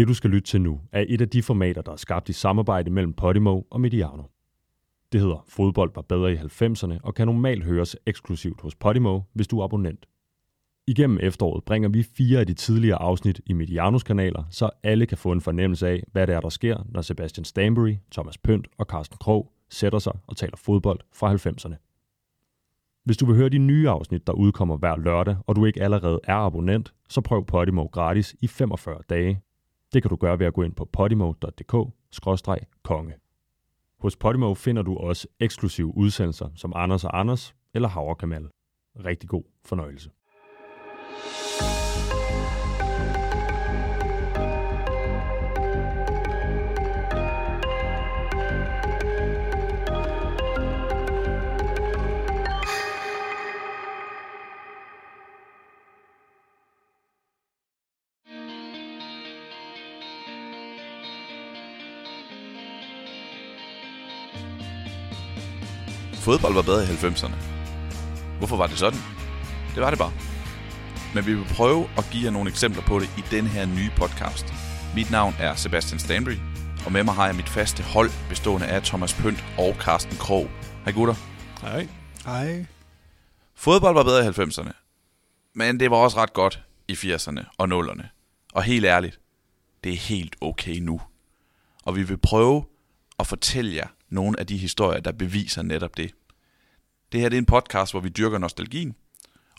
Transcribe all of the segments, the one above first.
Det du skal lytte til nu er et af de formater, der er skabt i samarbejde mellem Podimo og Mediano. Det hedder Fodbold var bedre i 90'erne og kan normalt høres eksklusivt hos Podimo, hvis du er abonnent. Igennem efteråret bringer vi fire af de tidligere afsnit i Medianos kanaler, så alle kan få en fornemmelse af, hvad det er, der sker, når Sebastian Stanbury, Thomas Pønt og Carsten Krog sætter sig og taler fodbold fra 90'erne. Hvis du vil høre de nye afsnit, der udkommer hver lørdag, og du ikke allerede er abonnent, så prøv Podimo gratis i 45 dage. Det kan du gøre ved at gå ind på podimo.dk-konge. Hos Podimo finder du også eksklusive udsendelser som Anders og Anders eller Havrekamal. Rigtig god fornøjelse. Fodbold var bedre i 90'erne. Hvorfor var det sådan? Det var det bare. Men vi vil prøve at give jer nogle eksempler på det i den her nye podcast. Mit navn er Sebastian Stanbury, og med mig har jeg mit faste hold, bestående af Thomas Pønt og Carsten Krog. Hej gutter. Hej. Hej. Fodbold var bedre i 90'erne. Men det var også ret godt i 80'erne og 0'erne. Og helt ærligt, det er helt okay nu. Og vi vil prøve at fortælle jer nogle af de historier, der beviser netop det. Det her det er en podcast, hvor vi dyrker nostalgien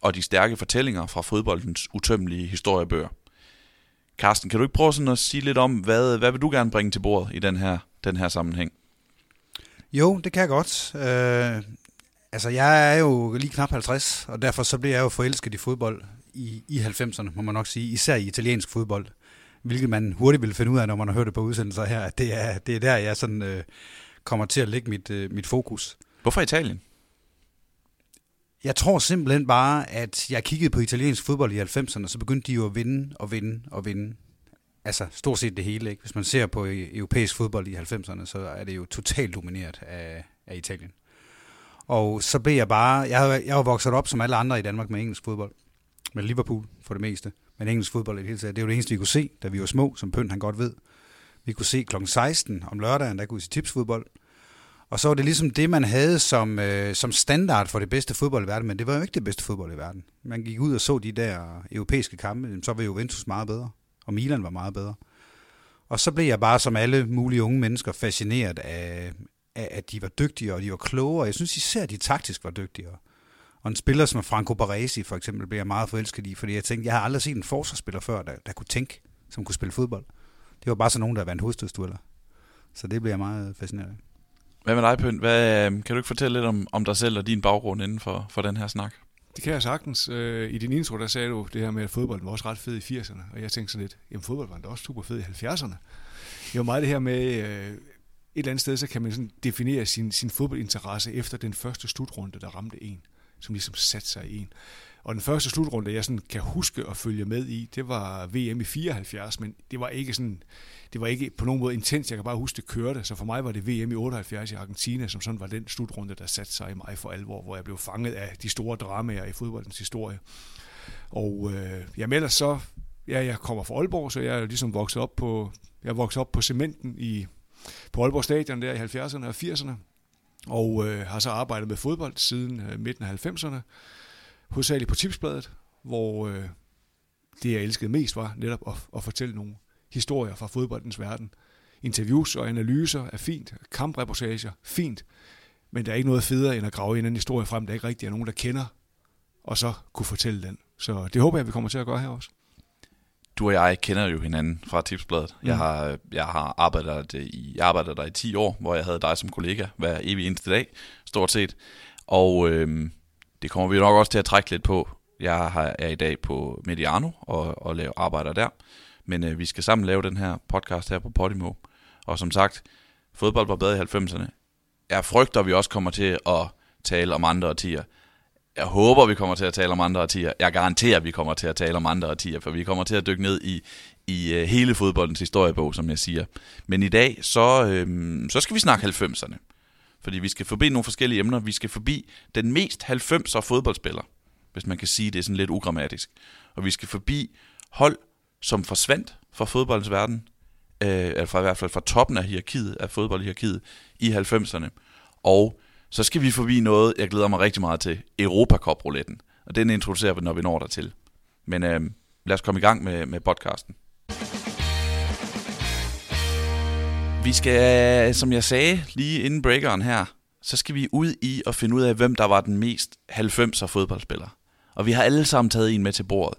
og de stærke fortællinger fra fodboldens utømmelige historiebøger. Carsten, kan du ikke prøve sådan at sige lidt om, hvad, hvad vil du gerne bringe til bordet i den her, den her sammenhæng? Jo, det kan jeg godt. Øh, altså, jeg er jo lige knap 50, og derfor så bliver jeg jo forelsket i fodbold i, i 90'erne, må man nok sige. Især i italiensk fodbold. Hvilket man hurtigt vil finde ud af, når man har hørt det på udsendelser her. At det er, det er der, jeg sådan, øh, kommer til at lægge mit, øh, mit fokus. Hvorfor Italien? Jeg tror simpelthen bare, at jeg kiggede på italiensk fodbold i 90'erne, så begyndte de jo at vinde og vinde og vinde. Altså stort set det hele. Ikke? Hvis man ser på øh, europæisk fodbold i 90'erne, så er det jo totalt domineret af, af Italien. Og så blev jeg bare... Jeg har, jeg har vokset op som alle andre i Danmark med engelsk fodbold. Med Liverpool for det meste. Men engelsk fodbold i det hele taget. Det er jo det eneste, vi kunne se, da vi var små, som Pønt han godt ved. Vi kunne se kl. 16 om lørdagen, der kunne vi se tipsfodbold. Og så var det ligesom det, man havde som, øh, som standard for det bedste fodbold i verden, men det var jo ikke det bedste fodbold i verden. Man gik ud og så de der europæiske kampe, så var Juventus meget bedre, og Milan var meget bedre. Og så blev jeg bare som alle mulige unge mennesker fascineret af, af at de var dygtige, og de var klogere. Jeg synes især, at de taktisk var dygtigere. Og en spiller som Franco Baresi for eksempel, blev jeg meget forelsket i, fordi jeg tænkte, jeg har aldrig set en forsvarsspiller før, der, der kunne tænke, som kunne spille fodbold. Det var bare sådan nogen, der vandt hovedstødstueller. Så det blev jeg meget fascineret af. Hvad med dig, Pøn? Hvad, øhm, kan du ikke fortælle lidt om, om dig selv og din baggrund inden for, for den her snak? Det kan jeg sagtens. Øh, I din intro, der sagde du det her med, at fodbold var også ret fed i 80'erne. Og jeg tænkte sådan lidt, jamen fodbold var da også super fed i 70'erne. Det var meget det her med, øh, et eller andet sted, så kan man sådan definere sin, sin fodboldinteresse efter den første slutrunde, der ramte en, som ligesom satte sig i en. Og den første slutrunde, jeg sådan kan huske at følge med i, det var VM i 74, men det var ikke sådan, det var ikke på nogen måde intens. Jeg kan bare huske, det kørte. Så for mig var det VM i 78 i Argentina, som sådan var den slutrunde, der satte sig i mig for alvor, hvor jeg blev fanget af de store dramaer i fodboldens historie. Og øh, jamen ellers så, ja, jeg kommer fra Aalborg, så jeg er ligesom vokset op på, jeg voksede vokset op på cementen i, på Aalborg Stadion der i 70'erne og 80'erne, og øh, har så arbejdet med fodbold siden øh, midten af 90'erne hovedsageligt på Tipsbladet, hvor øh, det, jeg elskede mest, var netop at, at fortælle nogle historier fra fodboldens verden. Interviews og analyser er fint, kampreportager, fint, men der er ikke noget federe end at grave en anden historie frem, der ikke rigtig er nogen, der kender, og så kunne fortælle den. Så det håber jeg, vi kommer til at gøre her også. Du og jeg kender jo hinanden fra Tipsbladet. Mm. Jeg har, jeg har arbejdet, i, jeg arbejdet der i 10 år, hvor jeg havde dig som kollega hver evig eneste dag, stort set. Og øhm, det kommer vi nok også til at trække lidt på. Jeg er i dag på Mediano og, og laver arbejder der. Men øh, vi skal sammen lave den her podcast her på Podimo. Og som sagt, fodbold var bedre i 90'erne. Jeg frygter, at vi også kommer til at tale om andre årtier. Jeg håber, vi kommer til at tale om andre årtier. Jeg garanterer, at vi kommer til at tale om andre årtier, for vi kommer til at dykke ned i, i øh, hele fodboldens historiebog, som jeg siger. Men i dag, så, øhm, så skal vi snakke 90'erne. Fordi vi skal forbi nogle forskellige emner. Vi skal forbi den mest 90'er fodboldspiller, hvis man kan sige det sådan lidt ugrammatisk. Og vi skal forbi hold, som forsvandt fra fodboldens verden, øh, eller fra, i hvert fald fra toppen af hierarkiet, af fodboldhierarkiet i 90'erne. Og så skal vi forbi noget, jeg glæder mig rigtig meget til, Europacup-rouletten. Og den introducerer vi, når vi når dertil. Men øh, lad os komme i gang med, med podcasten. Vi skal, som jeg sagde lige inden breakeren her, så skal vi ud i at finde ud af, hvem der var den mest 90'er fodboldspiller. Og vi har alle sammen taget en med til bordet.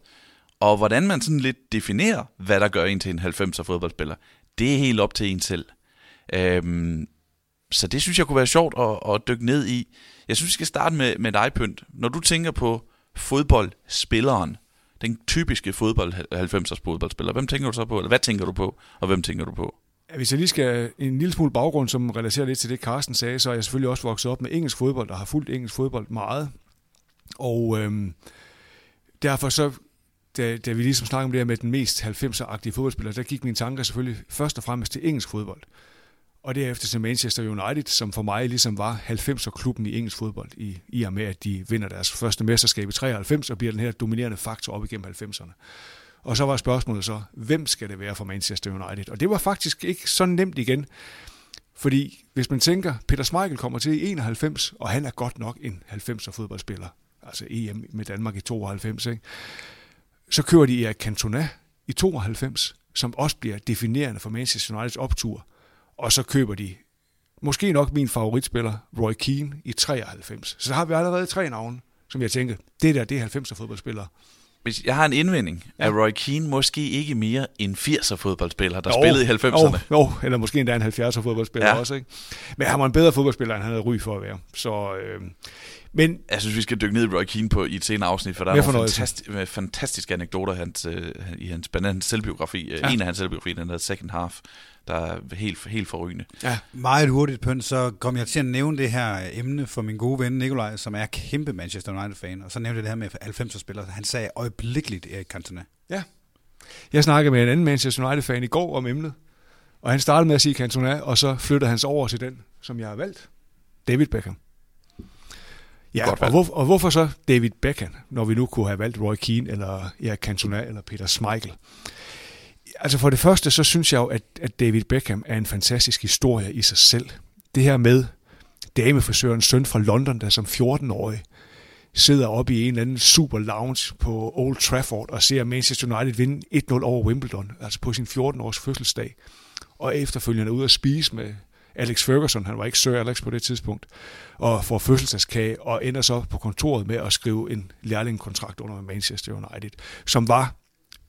Og hvordan man sådan lidt definerer, hvad der gør en til en 90'er fodboldspiller, det er helt op til en selv. Øhm, så det synes jeg kunne være sjovt at, at dykke ned i. Jeg synes, vi skal starte med, med dig, Pynt. Når du tænker på fodboldspilleren, den typiske fodbold, 90'ers fodboldspiller, hvem tænker du så på? Eller hvad tænker du på, og hvem tænker du på? Hvis jeg lige skal en lille smule baggrund, som relaterer lidt til det, Carsten sagde, så er jeg selvfølgelig også vokset op med engelsk fodbold, og har fulgt engelsk fodbold meget. Og øhm, derfor så, da, da vi ligesom snakkede om det her med den mest 90'er-agtige fodboldspiller, der gik mine tanker selvfølgelig først og fremmest til engelsk fodbold. Og derefter til Manchester United, som for mig ligesom var 90'er-klubben i engelsk fodbold, i, i og med at de vinder deres første mesterskab i 93 og bliver den her dominerende faktor op igennem 90'erne. Og så var spørgsmålet så, hvem skal det være for Manchester United? Og det var faktisk ikke så nemt igen. Fordi hvis man tænker, Peter Schmeichel kommer til i 91, og han er godt nok en 90'er fodboldspiller, altså EM med Danmark i 92, ikke? Så kører de Erik Cantona i 92, som også bliver definerende for Manchester Uniteds optur. Og så køber de måske nok min favoritspiller, Roy Keane, i 93. Så har vi allerede tre navne, som jeg tænker, det der, det er 90'er fodboldspillere. Hvis jeg har en indvending, ja. er Roy Keane måske ikke mere en 80'er fodboldspiller, der Jo, spillede i 90'erne. Jo, jo, eller måske endda en 70'er fodboldspiller Ja. også. Ikke? Men han var en bedre fodboldspiller, end han havde ry for at være. Så, øh, men Jeg synes, vi skal dykke ned i Roy Keane på, i et senere afsnit, for der er nogle fantasti- fantastiske anekdoter hans, øh, i hans, blandt andet hans selvbiografi. Ja. Ja. En af hans selvbiografi, den hedder Second Half, der er helt, helt forrygende. ja, Meget hurtigt, Pønt, så kom jeg til at nævne det her emne for min gode ven Nikolaj, som er kæmpe Manchester United-fan. Og så nævnte jeg det her med 90'er-spillere. Han sagde øjeblikkeligt Erik Cantona. jeg snakkede med en anden Manchester United-fan i går om emnet, og han startede med at sige Cantona, og så flyttede han sig over til den, som jeg har valgt. David Beckham. Ja, Godt og, hvor, og hvorfor så David Beckham, når vi nu kunne have valgt Roy Keane, eller Erik Cantona, eller Peter Schmeichel? Altså for det første, så synes jeg jo, at, at David Beckham er en fantastisk historie i sig selv. Det her med damefrisørens søn fra London, der som 14-årig sidder oppe i en eller anden super lounge på Old Trafford og ser Manchester United vinde 1-0 over Wimbledon, altså på sin 14-års fødselsdag. Og efterfølgende ud at spise med Alex Ferguson, han var ikke Sir Alex på det tidspunkt, og får fødselsdagskage og ender så på kontoret med at skrive en lærlingkontrakt under Manchester United, som var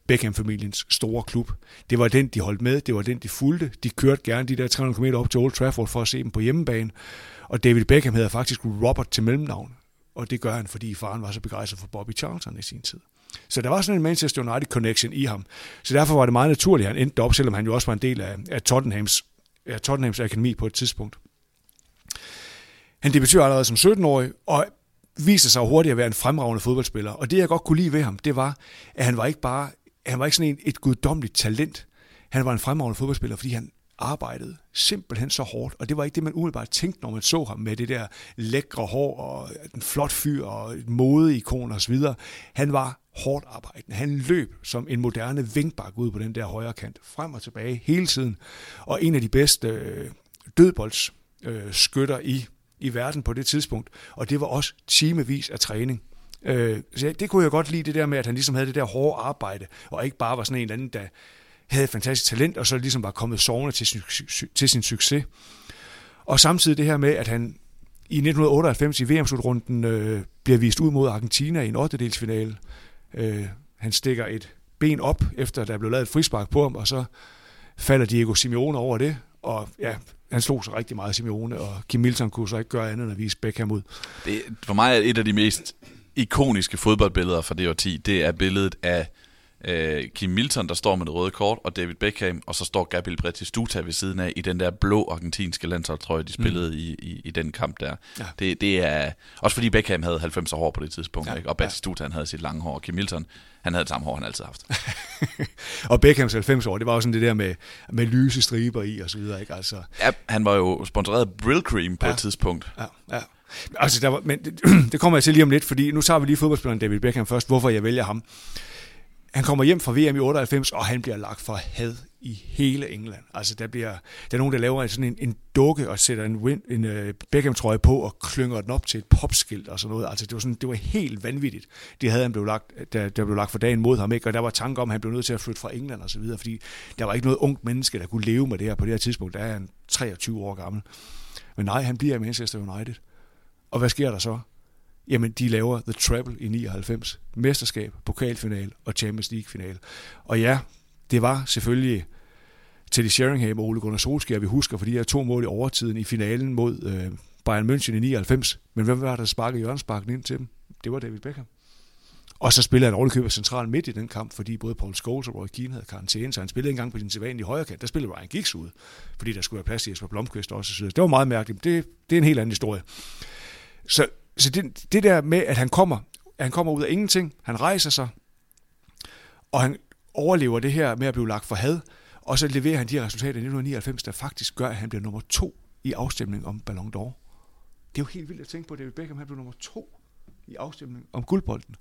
Beckham-familiens store klub. Det var den, de holdt med, det var den, de fulgte. De kørte gerne de der 300 km op til Old Trafford for at se dem på hjemmebane. Og David Beckham hedder faktisk Robert til mellemnavn. Og det gør han, fordi faren var så begejstret for Bobby Charlton i sin tid. Så der var sådan en Manchester United connection i ham. Så derfor var det meget naturligt, at han endte op, selvom han jo også var en del af, af Tottenhams, Tottenhams akademi på et tidspunkt. Han debuterede allerede som 17-årig, og viste sig hurtigt at være en fremragende fodboldspiller. Og det, jeg godt kunne lide ved ham, det var, at han var ikke bare han var ikke sådan en, et guddommeligt talent. Han var en fremragende fodboldspiller, fordi han arbejdede simpelthen så hårdt, og det var ikke det, man umiddelbart tænkte, når man så ham med det der lækre hår og den flot fyr og et modeikon og så videre. Han var hårdt arbejdende. Han løb som en moderne vinkbak ud på den der højre kant, frem og tilbage hele tiden. Og en af de bedste øh, dødboldsskytter øh, skytter i, i verden på det tidspunkt. Og det var også timevis af træning. Øh, så det kunne jeg godt lide, det der med, at han ligesom havde det der hårde arbejde, og ikke bare var sådan en eller anden, der havde et fantastisk talent, og så ligesom var kommet sovende til sin, til sin succes. Og samtidig det her med, at han i 1998 i VM-slutrunden øh, bliver vist ud mod Argentina i en 8. Øh, han stikker et ben op, efter der blev lavet et frispark på ham, og så falder Diego Simeone over det, og ja, han slog sig rigtig meget Simeone, og Kim Milton kunne så ikke gøre andet end at vise Beckham ud. Det, for mig er et af de mest ikoniske fodboldbilleder fra det årti, det er billedet af øh, Kim Milton, der står med det røde kort, og David Beckham, og så står Gabriel Batistuta ved siden af i den der blå argentinske landsholdstrøje, de spillede mm. i, i, i den kamp der. Ja. Det, det er også fordi Beckham havde 90 hår på det tidspunkt, Ja, ja. ikke? og Batistuta han havde sit lange hår, og Kim Milton, han havde det samme hår, han altid har haft. Og Beckhams 90 år, det var jo sådan det der med, med lyse striber i og så videre, ikke? Altså, Ja, han var jo sponsoreret af Brill Cream på Ja. et tidspunkt. ja, ja. Altså, der var, men det, det kommer jeg til lige om lidt, fordi nu tager vi lige fodboldspilleren David Beckham først, hvorfor jeg vælger ham. Han kommer hjem fra VM i 98, og han bliver lagt for had i hele England. Altså, der, bliver, der er nogen, der laver sådan en, en dukke og sætter en, win, en uh, Beckham-trøje på og klynger den op til et popskilt og sådan noget. Altså, det var, sådan, det var helt vanvittigt. Det havde han blev lagt, der, der blev lagt for dagen mod ham, ikke? og der var tanke om, at han blev nødt til at flytte fra England og så videre, fordi der var ikke noget ungt menneske, der kunne leve med det her på det her tidspunkt. Der er han 23 år gammel. Men nej, han bliver i Manchester United. Og hvad sker der så? Jamen, de laver The Treble i 99. Mesterskab, pokalfinal og Champions League-final. Og ja, det var selvfølgelig Teddy Sheringham og Ole Gunnar Solskjaer, vi husker, for de her to mål i overtiden i finalen mod øh, Bayern München i 99. Men hvem var der, der sparkede hjørnesparken ind til dem? Det var David Beckham. Og så spiller han overkøber central midt i den kamp, fordi både Paul Scholes og Roy Keane havde karantæne, så han spillede engang på sin sædvanlige højre kant. Der spillede Ryan Giggs ud, fordi der skulle være plads til Jesper Blomqvist også. Så det var meget mærkeligt. men Det, det er en helt anden historie. Så, så det, det der med, at han kommer, at han kommer ud af ingenting, han rejser sig, og han overlever det her med at blive lagt for had, og så leverer han de her resultater i 1999, der faktisk gør, at han bliver nummer to i afstemningen om Ballon d'Or. Det er jo helt vildt at tænke på, at David Beckham han blev nummer to i afstemningen om guldbolden.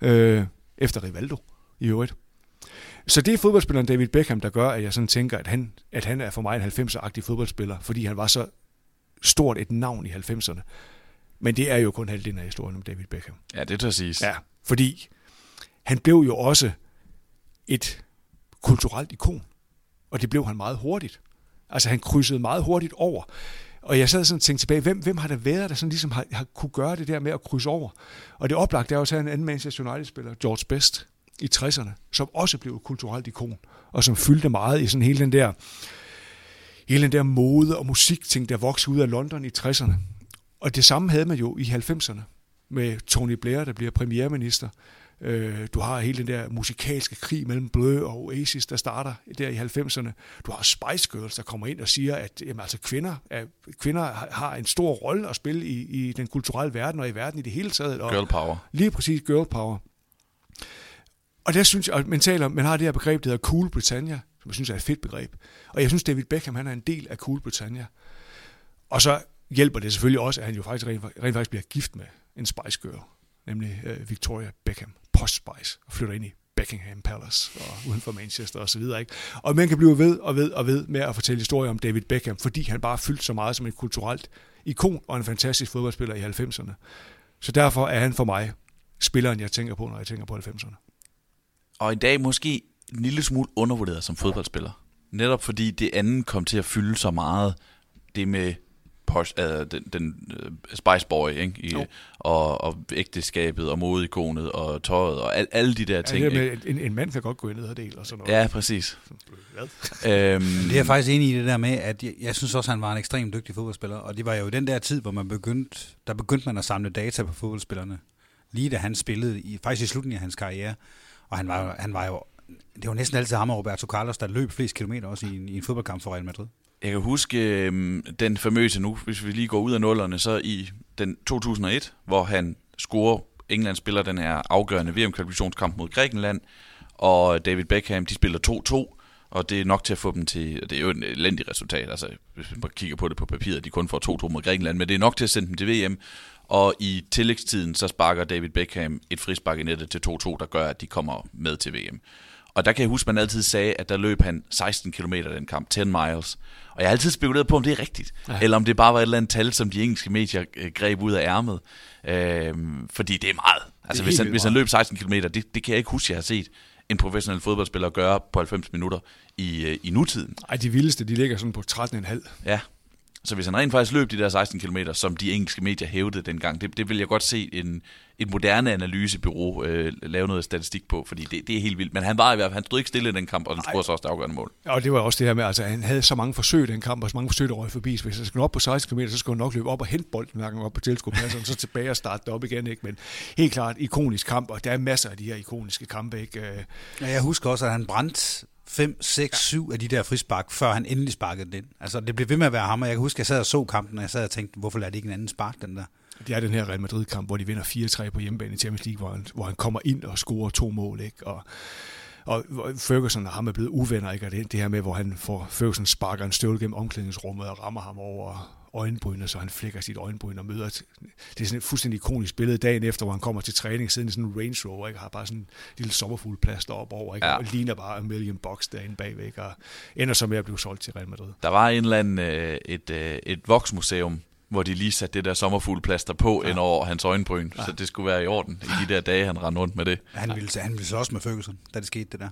Øh, efter Rivaldo i øvrigt. Så det er fodboldspilleren David Beckham, der gør, at jeg sådan tænker, at han, at han er for mig en 90'er-agtig fodboldspiller, fordi han var så stort et navn i 90'erne. Men det er jo kun halvdelen af historien om David Beckham. Ja, det tør siges. Ja, fordi han blev jo også et kulturelt ikon. Og det blev han meget hurtigt. Altså han krydsede meget hurtigt over. Og jeg sad sådan og tænkte tilbage, hvem, hvem har der været, der sådan ligesom har, har kunne gøre det der med at krydse over? Og det oplagt er også en anden Manchester United-spiller, George Best, i 60'erne, som også blev et kulturelt ikon, og som fyldte meget i sådan hele den der, hele den der mode- og musikting, der voksede ud af London i 60'erne. Og det samme havde man jo i 90'erne, med Tony Blair, der bliver premierminister, Øh, du har hele den der musikalske krig mellem Blø og Oasis, der starter der i 90'erne. Du har Spice Girls, der kommer ind og siger, at jamen, altså, kvinder, er, kvinder har en stor rolle at spille i, i den kulturelle verden og i verden i det hele taget. Og girl power. Lige præcis girl power. Og der synes jeg, at man, taler, man har det her begreb, der hedder Cool Britannia, som jeg synes er et fedt begreb. Og jeg synes, David Beckham han er en del af Cool Britannia. Og så hjælper det selvfølgelig også, at han jo faktisk rent, rent faktisk bliver gift med en Spice Girl, nemlig øh, Victoria Beckham postspice og flytter ind i Buckingham Palace og uden for Manchester osv. Ikke? Og man kan blive ved og ved og ved med at fortælle historier om David Beckham, fordi han bare fyldt så meget som et kulturelt ikon og en fantastisk fodboldspiller i 90'erne. Så derfor er han for mig spilleren, jeg tænker på, når jeg tænker på 90'erne. Og i dag måske en lille smule undervurderet som fodboldspiller. Netop fordi det andet kom til at fylde så meget. Det med posh, uh, den, den uh, Spice Boy, ikke? I, og, og ægteskabet, og modeikonet, og tøjet, og al, alle de der ting. Ja, med, en, en mand kan godt gå ind og del og sådan noget. Ja, præcis. Hvad? øhm, det er jeg faktisk enig i det der med, at jeg, jeg synes også, at han var en ekstremt dygtig fodboldspiller, og det var jo i den der tid, hvor man begyndte, der begyndte man at samle data på fodboldspillerne, lige da han spillede, i, faktisk i slutningen af hans karriere, og han var, han var jo det var næsten altid ham og Roberto Carlos, der løb flest kilometer også i en, i en fodboldkamp for Real Madrid. Jeg kan huske øh, den famøse nu, hvis vi lige går ud af nullerne, så i den 2001, hvor han scorer, England spiller den her afgørende VM-kvalifikationskamp mod Grækenland, og David Beckham, de spiller 2-2, og det er nok til at få dem til, det er jo et elendigt resultat, altså hvis man kigger på det på papiret, de kun får 2-2 mod Grækenland, men det er nok til at sende dem til VM, og i tillægstiden, så sparker David Beckham et frispark i nettet til 2-2, der gør, at de kommer med til VM. Og der kan jeg huske, at man altid sagde, at der løb han 16 km den kamp, 10 miles. Og jeg har altid spekuleret på, om det er rigtigt. Ja. Eller om det bare var et eller andet tal, som de engelske medier øh, greb ud af ærmet. Øhm, fordi det er meget. Altså, er hvis, han, hvis han løb 16 km, det, det kan jeg ikke huske, jeg har set en professionel fodboldspiller gøre på 90 minutter i, øh, i nutiden. Ej, de vildeste, de ligger sådan på 13,5. Ja, så hvis han rent faktisk løb de der 16 km, som de engelske medier hævdede dengang, det, det vil jeg godt se en, et moderne analysebyrå øh, lave noget statistik på, fordi det, det er helt vildt. Men han var i hvert fald, han stod ikke stille i den kamp, og han scorede så også det afgørende mål. Ja, og det var også det her med, altså han havde så mange forsøg i den kamp, og så mange forsøg, der røg forbi. Så hvis han skulle op på 16 km, så skulle han nok løbe op og hente bolden, hver gang op på tilskuerpladsen, og så tilbage og starte det op igen. Ikke? Men helt klart ikonisk kamp, og der er masser af de her ikoniske kampe. Ikke? Ja, jeg husker også, at han brændte 5, 6, 7 af de der frispark, før han endelig sparkede den ind. Altså, det blev ved med at være ham, og jeg kan huske, at jeg sad og så kampen, og jeg sad og tænkte, hvorfor lader det ikke en anden spark, den der? Det er den her Real Madrid-kamp, hvor de vinder 4-3 på hjemmebane i Champions League, hvor han, hvor han kommer ind og scorer to mål, ikke? Og, og Ferguson og ham er blevet uvenner, ikke? Og det, det her med, hvor han får Ferguson sparker en støvle gennem omklædningsrummet og rammer ham over, øjenbryn, så han flækker sit øjenbryn og møder... Det er sådan et fuldstændig ikonisk billede dagen efter, hvor han kommer til træning, siden i sådan en Range Rover, ikke? har bare sådan en lille sommerfuglplads op over, ikke? Ja. og ligner bare en million bucks derinde bagved, ikke? og ender så med at blive solgt til Real Madrid. Der var en eller anden, øh, et, øh, et voksmuseum, hvor de lige satte det der sommerfuglplaster på ja. ind over hans øjenbryn, ja. så det skulle være i orden i de der dage, han rendte rundt med det. Han ville, han ville så også med Ferguson, da det skete det der.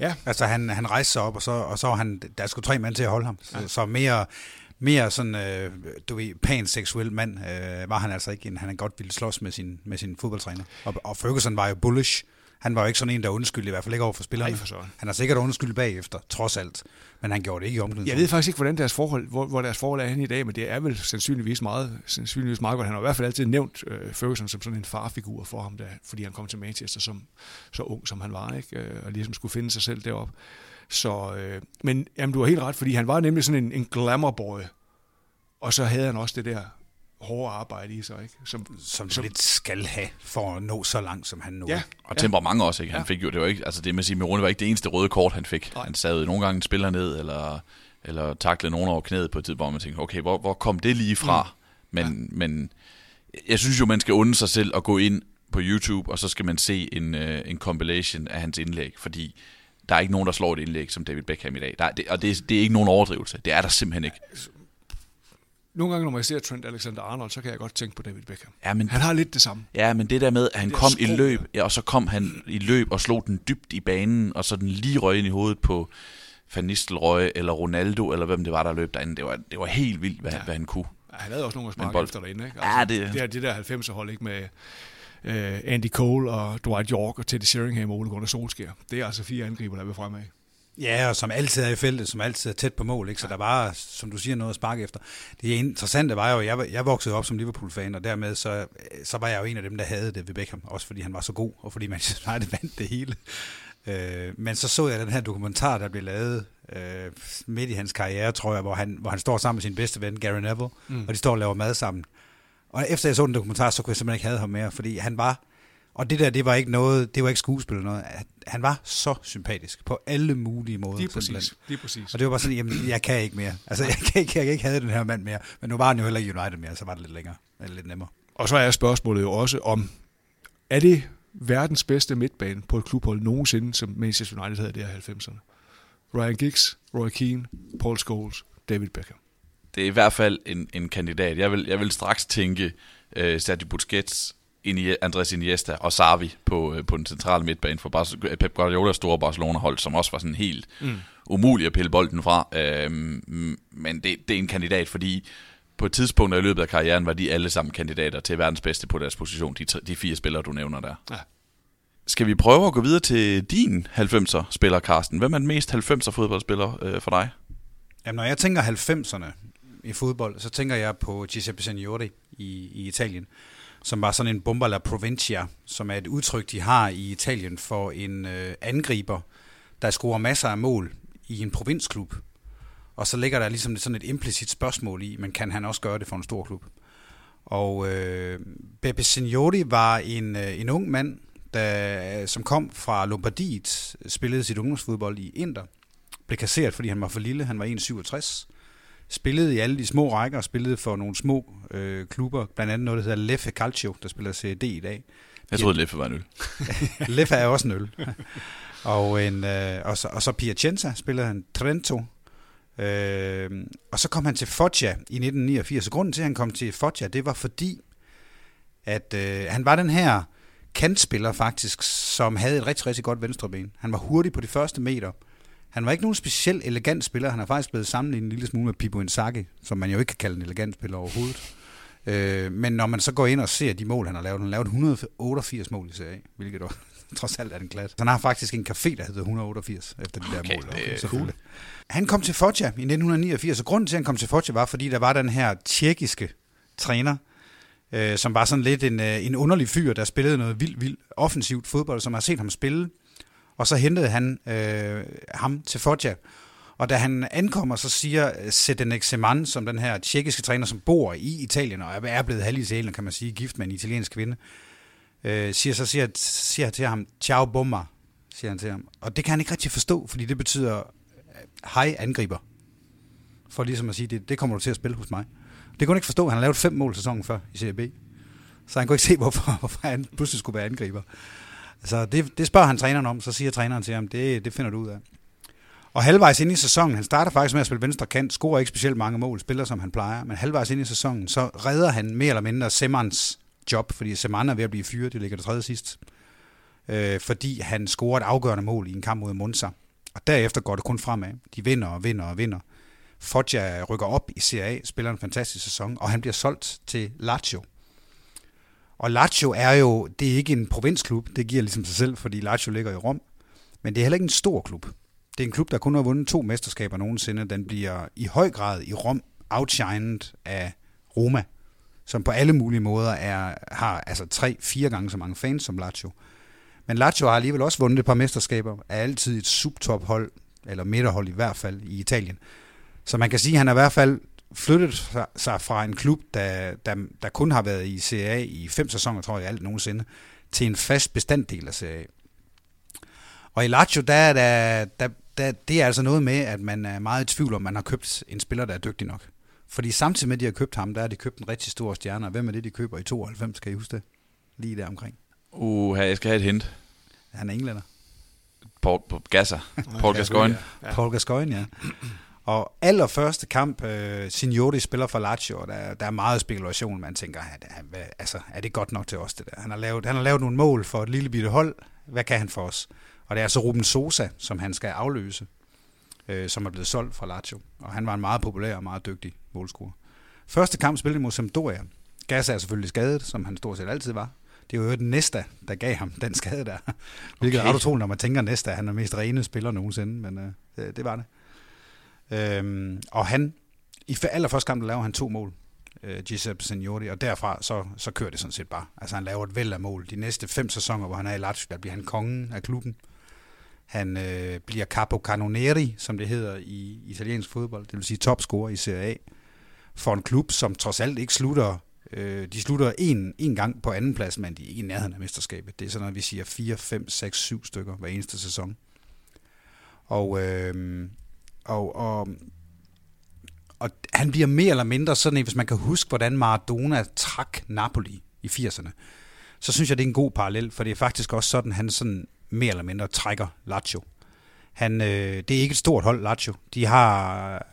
Ja, Altså han, han rejste sig op, og så, og så var han, der skulle tre mand til at holde ham. Så, ja. så mere, mere sådan, øh, du ved, panseksuel mand øh, var han altså ikke, end han godt ville slås med sin, med sin fodboldtræner. Og, og Ferguson var jo bullish. Han var jo ikke sådan en, der undskyldte, i hvert fald ikke over for spillerne. Nej, for søren. Han har sikkert undskyldt bagefter, trods alt. Men han gjorde det ikke i Jeg omklædningsrummet. ved faktisk ikke, hvordan deres forhold, hvor, hvor deres forhold er henne i dag, men det er vel sandsynligvis meget, sandsynligvis meget godt. Han har i hvert fald altid nævnt øh, Ferguson som sådan en farfigur for ham, der, fordi han kom til Manchester som, så ung, som han var, ikke? Øh, og ligesom skulle finde sig selv deroppe. Så, øh, men jamen, du har helt ret, fordi han var nemlig sådan en, en glamour boy, og så havde han også det der hårde arbejde i sig, ikke? Som, Som, som lidt skal have for at nå så langt, som han nåede. ja, Og ja. temperament også, ikke? Han Ja. fik jo, det var ikke, altså det med Simeone var ikke det eneste røde kort, han fik. Nej. Han sad nogle gange en spiller ned, eller, eller taklede nogen over knæet på et tidspunkt, hvor man tænkte, okay, hvor, hvor kom det lige fra? Mm. Men, ja. men jeg synes jo, man skal unde sig selv at gå ind på YouTube, og så skal man se en, øh, en compilation af hans indlæg, fordi der er ikke nogen, der slår et indlæg som David Beckham i dag. Der er, det, og det, er- det er ikke nogen overdrivelse. Det er der simpelthen ikke. Nogle gange, når man ser Trent Alexander-Arnold, så kan jeg godt tænke på David Beckham. Ja, men Han har lidt det samme. Ja, men det der med, at han kom i skrå løb, ja, og så kom han i løb og slog den dybt i banen, og så den lige røg ind i hovedet på Van Nistelrooy eller Ronaldo, eller hvem det var, der løb derinde. Det var, det var helt vildt, hvad, ja. Hvad han kunne. Ja, Han havde også nogle at sparke bold- efter derinde, ikke? Ja, det- det, er det der 90'er hold, ikke? Med øh, Andy Cole og Dwight York og Teddy Sheringham og Ole Gunnar Solskjaer. Det er altså fire angriber, der vil fremad. Ja, og som altid er i feltet, som altid er tæt på mål, ikke? så der var, som du siger, noget at sparke efter. Det interessante var jo, at jeg, jeg voksede op som Liverpool-fan, og dermed så, så var jeg jo en af dem, der havde det ved Beckham, også fordi han var så god, og fordi Manchester United vandt det hele. Øh, men så så jeg den her dokumentar, der blev lavet øh, midt i hans karriere, tror jeg, hvor han, hvor han står sammen med sin bedste ven, Gary Neville, mm. og de står og laver mad sammen. Og efter jeg så den dokumentar, så kunne jeg simpelthen ikke have ham mere, fordi han var, og det der, det var ikke noget, det var ikke skuespil eller noget, han var så sympatisk på alle mulige måder. Lige simpelthen. præcis. Lige præcis. Og det var bare sådan, jamen, jeg kan ikke mere. Altså, jeg kan ikke, jeg kan ikke have den her mand mere. Men nu var han jo heller ikke United mere, så var det lidt længere, eller lidt nemmere. Og så er spørgsmålet jo også om, er det verdens bedste midtbane på et klubhold nogensinde, som Manchester United havde der i 90'erne? Ryan Giggs, Roy Keane, Paul Scholes, David Beckham. Det er i hvert fald en, en kandidat. Jeg vil, jeg vil straks tænke øh, Sergio Busquets, Andres Iniesta og Xavi på, øh, på den centrale midtbane for Bar- Pep Guardiolas store Barcelona-hold, som også var sådan helt mm. umuligt at pille bolden fra. Øhm, men det, det er en kandidat, fordi på et tidspunkt i løbet af karrieren var de alle sammen kandidater til verdens bedste på deres position, de, de fire spillere, du nævner der. Ja. Skal vi prøve at gå videre til din 90'er-spiller, Carsten? Hvem er den mest 90'er-fodboldspiller øh, for dig? Jamen, når jeg tænker 90'erne i fodbold, så tænker jeg på Giuseppe Signori i, i Italien, som var sådan en bomba la provincia, som er et udtryk, de har i Italien for en øh, angriber, der scorer masser af mål i en provinsklub. Og så ligger der ligesom sådan et implicit spørgsmål i, men kan han også gøre det for en stor klub? Og øh, Beppe Signori var en, øh, en ung mand, der, øh, som kom fra Lombardiet, spillede sit ungdomsfodbold i Inter, blev kasseret, fordi han var for lille. Han var 1,67. Spillede i alle de små rækker, spillede for nogle små øh, klubber, blandt andet noget, der hedder Leffe Calcio, der spiller CD i dag. Jeg troede, Leffe var en øl. Leffe er også en øl. og, en, øh, og, så, og så Piacenza spillede han Trento. Øh, og så kom han til Foggia i 1989. Så grunden til, at han kom til Foggia, det var fordi, at øh, han var den her kantspiller faktisk, som havde et rigtig, rigtig godt venstreben. Han var hurtig på de første meter. Han var ikke nogen speciel elegant spiller. Han er faktisk blevet sammenlignet en lille smule med Pippo Inzaghi, som man jo ikke kan kalde en elegant spiller overhovedet. Øh, men når man så går ind og ser de mål, han har lavet, han har lavet 188 mål i Serie hvilket jo trods alt er en klasse. Han har faktisk en café, der hedder 188, efter de der Okay, mål. det er selvfølgelig. Han kom til Foggia i 1989, og grunden til, at han kom til Foggia var, fordi der var den her tjekkiske træner, øh, som var sådan lidt en, øh, en underlig fyr, der spillede noget vildt, vildt offensivt fodbold, som har set ham spille. Og så hentede han øh, ham til Foggia. Og da han ankommer, så siger øh, Sedenek Seman, som den her tjekkiske træner, som bor i Italien, og er blevet halv kan man sige, gift med en italiensk kvinde, øh, siger, så siger, siger han til ham, ciao bomba, siger han til ham. Og det kan han ikke rigtig forstå, fordi det betyder, øh, hej angriber. For ligesom at sige, det, det kommer du til at spille hos mig. Det kunne han ikke forstå. Han har lavet fem mål sæsonen før i Serie B. Så han kunne ikke se, hvorfor, hvorfor han pludselig skulle være angriber. Så det, det spørger han træneren om, så siger træneren til ham, det, det finder du ud af. Og halvvejs ind i sæsonen, han starter faktisk med at spille venstre kant, scorer ikke specielt mange mål, spiller som han plejer, men halvvejs ind i sæsonen, så redder han mere eller mindre Semans job, fordi Seman er ved at blive fyret, det ligger det tredje sidst, øh, fordi han scorer et afgørende mål i en kamp mod Monza. Og derefter går det kun fremad. De vinder og vinder og vinder. Foggia rykker op i Serie A, spiller en fantastisk sæson, og han bliver solgt til Lazio. Og Lazio er jo, det er ikke en provinsklub, det giver ligesom sig selv, fordi Lazio ligger i Rom, men det er heller ikke en stor klub. Det er en klub, der kun har vundet to mesterskaber nogensinde. Den bliver i høj grad i Rom outshined af Roma, som på alle mulige måder er, har altså tre-fire gange så mange fans som Lazio. Men Lazio har alligevel også vundet et par mesterskaber, er altid et subtophold, eller midterhold i hvert fald, i Italien. Så man kan sige, at han er i hvert fald flyttet sig fra en klub, der, der, der kun har været i Serie A i fem sæsoner, tror jeg, alt nogensinde, til en fast bestanddel af Serie A. Og i Lazio, der, der, der, der, det er altså noget med, at man er meget i tvivl om, man har købt en spiller, der er dygtig nok. Fordi samtidig med, at de har købt ham, der har de købt en rigtig stor stjerne. Og hvem er det, de køber i 92, kan I huske det? Lige der omkring. Uh, jeg skal have et hint. Han er englænder. Paul, Paul Gasser. Paul Gascoigne. Ja. Paul Gascoigne, ja. Og allerførste kamp, uh, Signori spiller for Lazio, der, der er meget spekulation. Man tænker, at, hvad, altså, er det godt nok til os, det der? Han har, lavet, han har lavet nogle mål for et lille bitte hold. Hvad kan han for os? Og det er altså Ruben Sosa, som han skal afløse, øh, som er blevet solgt fra Lazio. Og han var en meget populær og meget dygtig målscorer. Første kamp spillede mod Sampdoria. Gas er selvfølgelig skadet, som han stort set altid var. Det var jo den Næsta, der gav ham den skade der. Hvilket okay. er utroligt, når man tænker Næsta. Han er mest rene spiller nogensinde, men øh, det, det var det. Øhm, og han, i allerførste kamp, der laver han to mål. Øh, Giuseppe Signori, og derfra så, så kører det sådan set bare. Altså han laver et væld af mål. De næste fem sæsoner, hvor han er i Lazio, der bliver han kongen af klubben. Han øh, bliver capo canoneri, som det hedder i italiensk fodbold, det vil sige topscorer i Serie A, for en klub, som trods alt ikke slutter Øh, de slutter en, en gang på anden plads, men de er ikke i nærheden af mesterskabet. Det er sådan noget, vi siger 4, 5, 6, 7 stykker hver eneste sæson. Og, øh, og, og, og han bliver mere eller mindre sådan hvis man kan huske, hvordan Maradona trak Napoli i 80'erne, så synes jeg, det er en god parallel, for det er faktisk også sådan, han sådan mere eller mindre trækker Lazio. Han, øh, det er ikke et stort hold, Lazio. De har,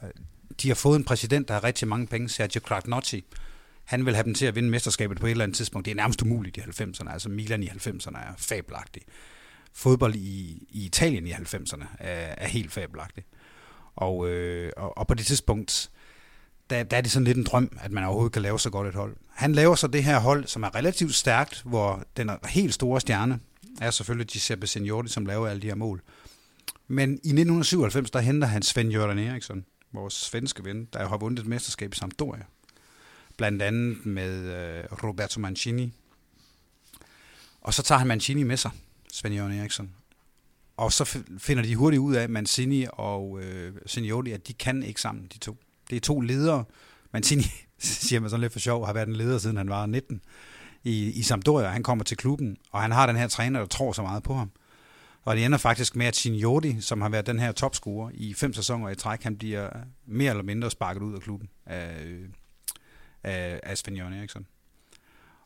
de har fået en præsident, der har rigtig mange penge, Sergio Cragnotti. Han vil have dem til at vinde mesterskabet på et eller andet tidspunkt. Det er nærmest umuligt i 90'erne. Altså Milan i 90'erne er fabelagtig. Fodbold i, i Italien i 90'erne er, er helt fabelagtig. Og, øh, og, og på det tidspunkt, der, der er det sådan lidt en drøm, at man overhovedet kan lave så godt et hold. Han laver så det her hold, som er relativt stærkt, hvor den er helt store stjerne, er selvfølgelig Giuseppe Signori, som laver alle de her mål. Men i 1997, der henter han Sven Jørgen Eriksson, vores svenske ven, der har vundet et mesterskab i Sampdoria. Blandt andet med øh, Roberto Mancini. Og så tager han Mancini med sig, Sven Jørgen Eriksson. Og så finder de hurtigt ud af, at Mancini og øh, Signori, at de kan ikke sammen, de to. Det er to ledere. Mancini, siger man sådan lidt for sjov, har været en leder, siden han var 19 i, i Sampdoria. Han kommer til klubben, og han har den her træner, der tror så meget på ham. Og det ender faktisk med, at Signori, som har været den her topscorer i fem sæsoner i træk, han bliver mere eller mindre sparket ud af klubben af, øh, af, af Sven Jørgen Eriksson.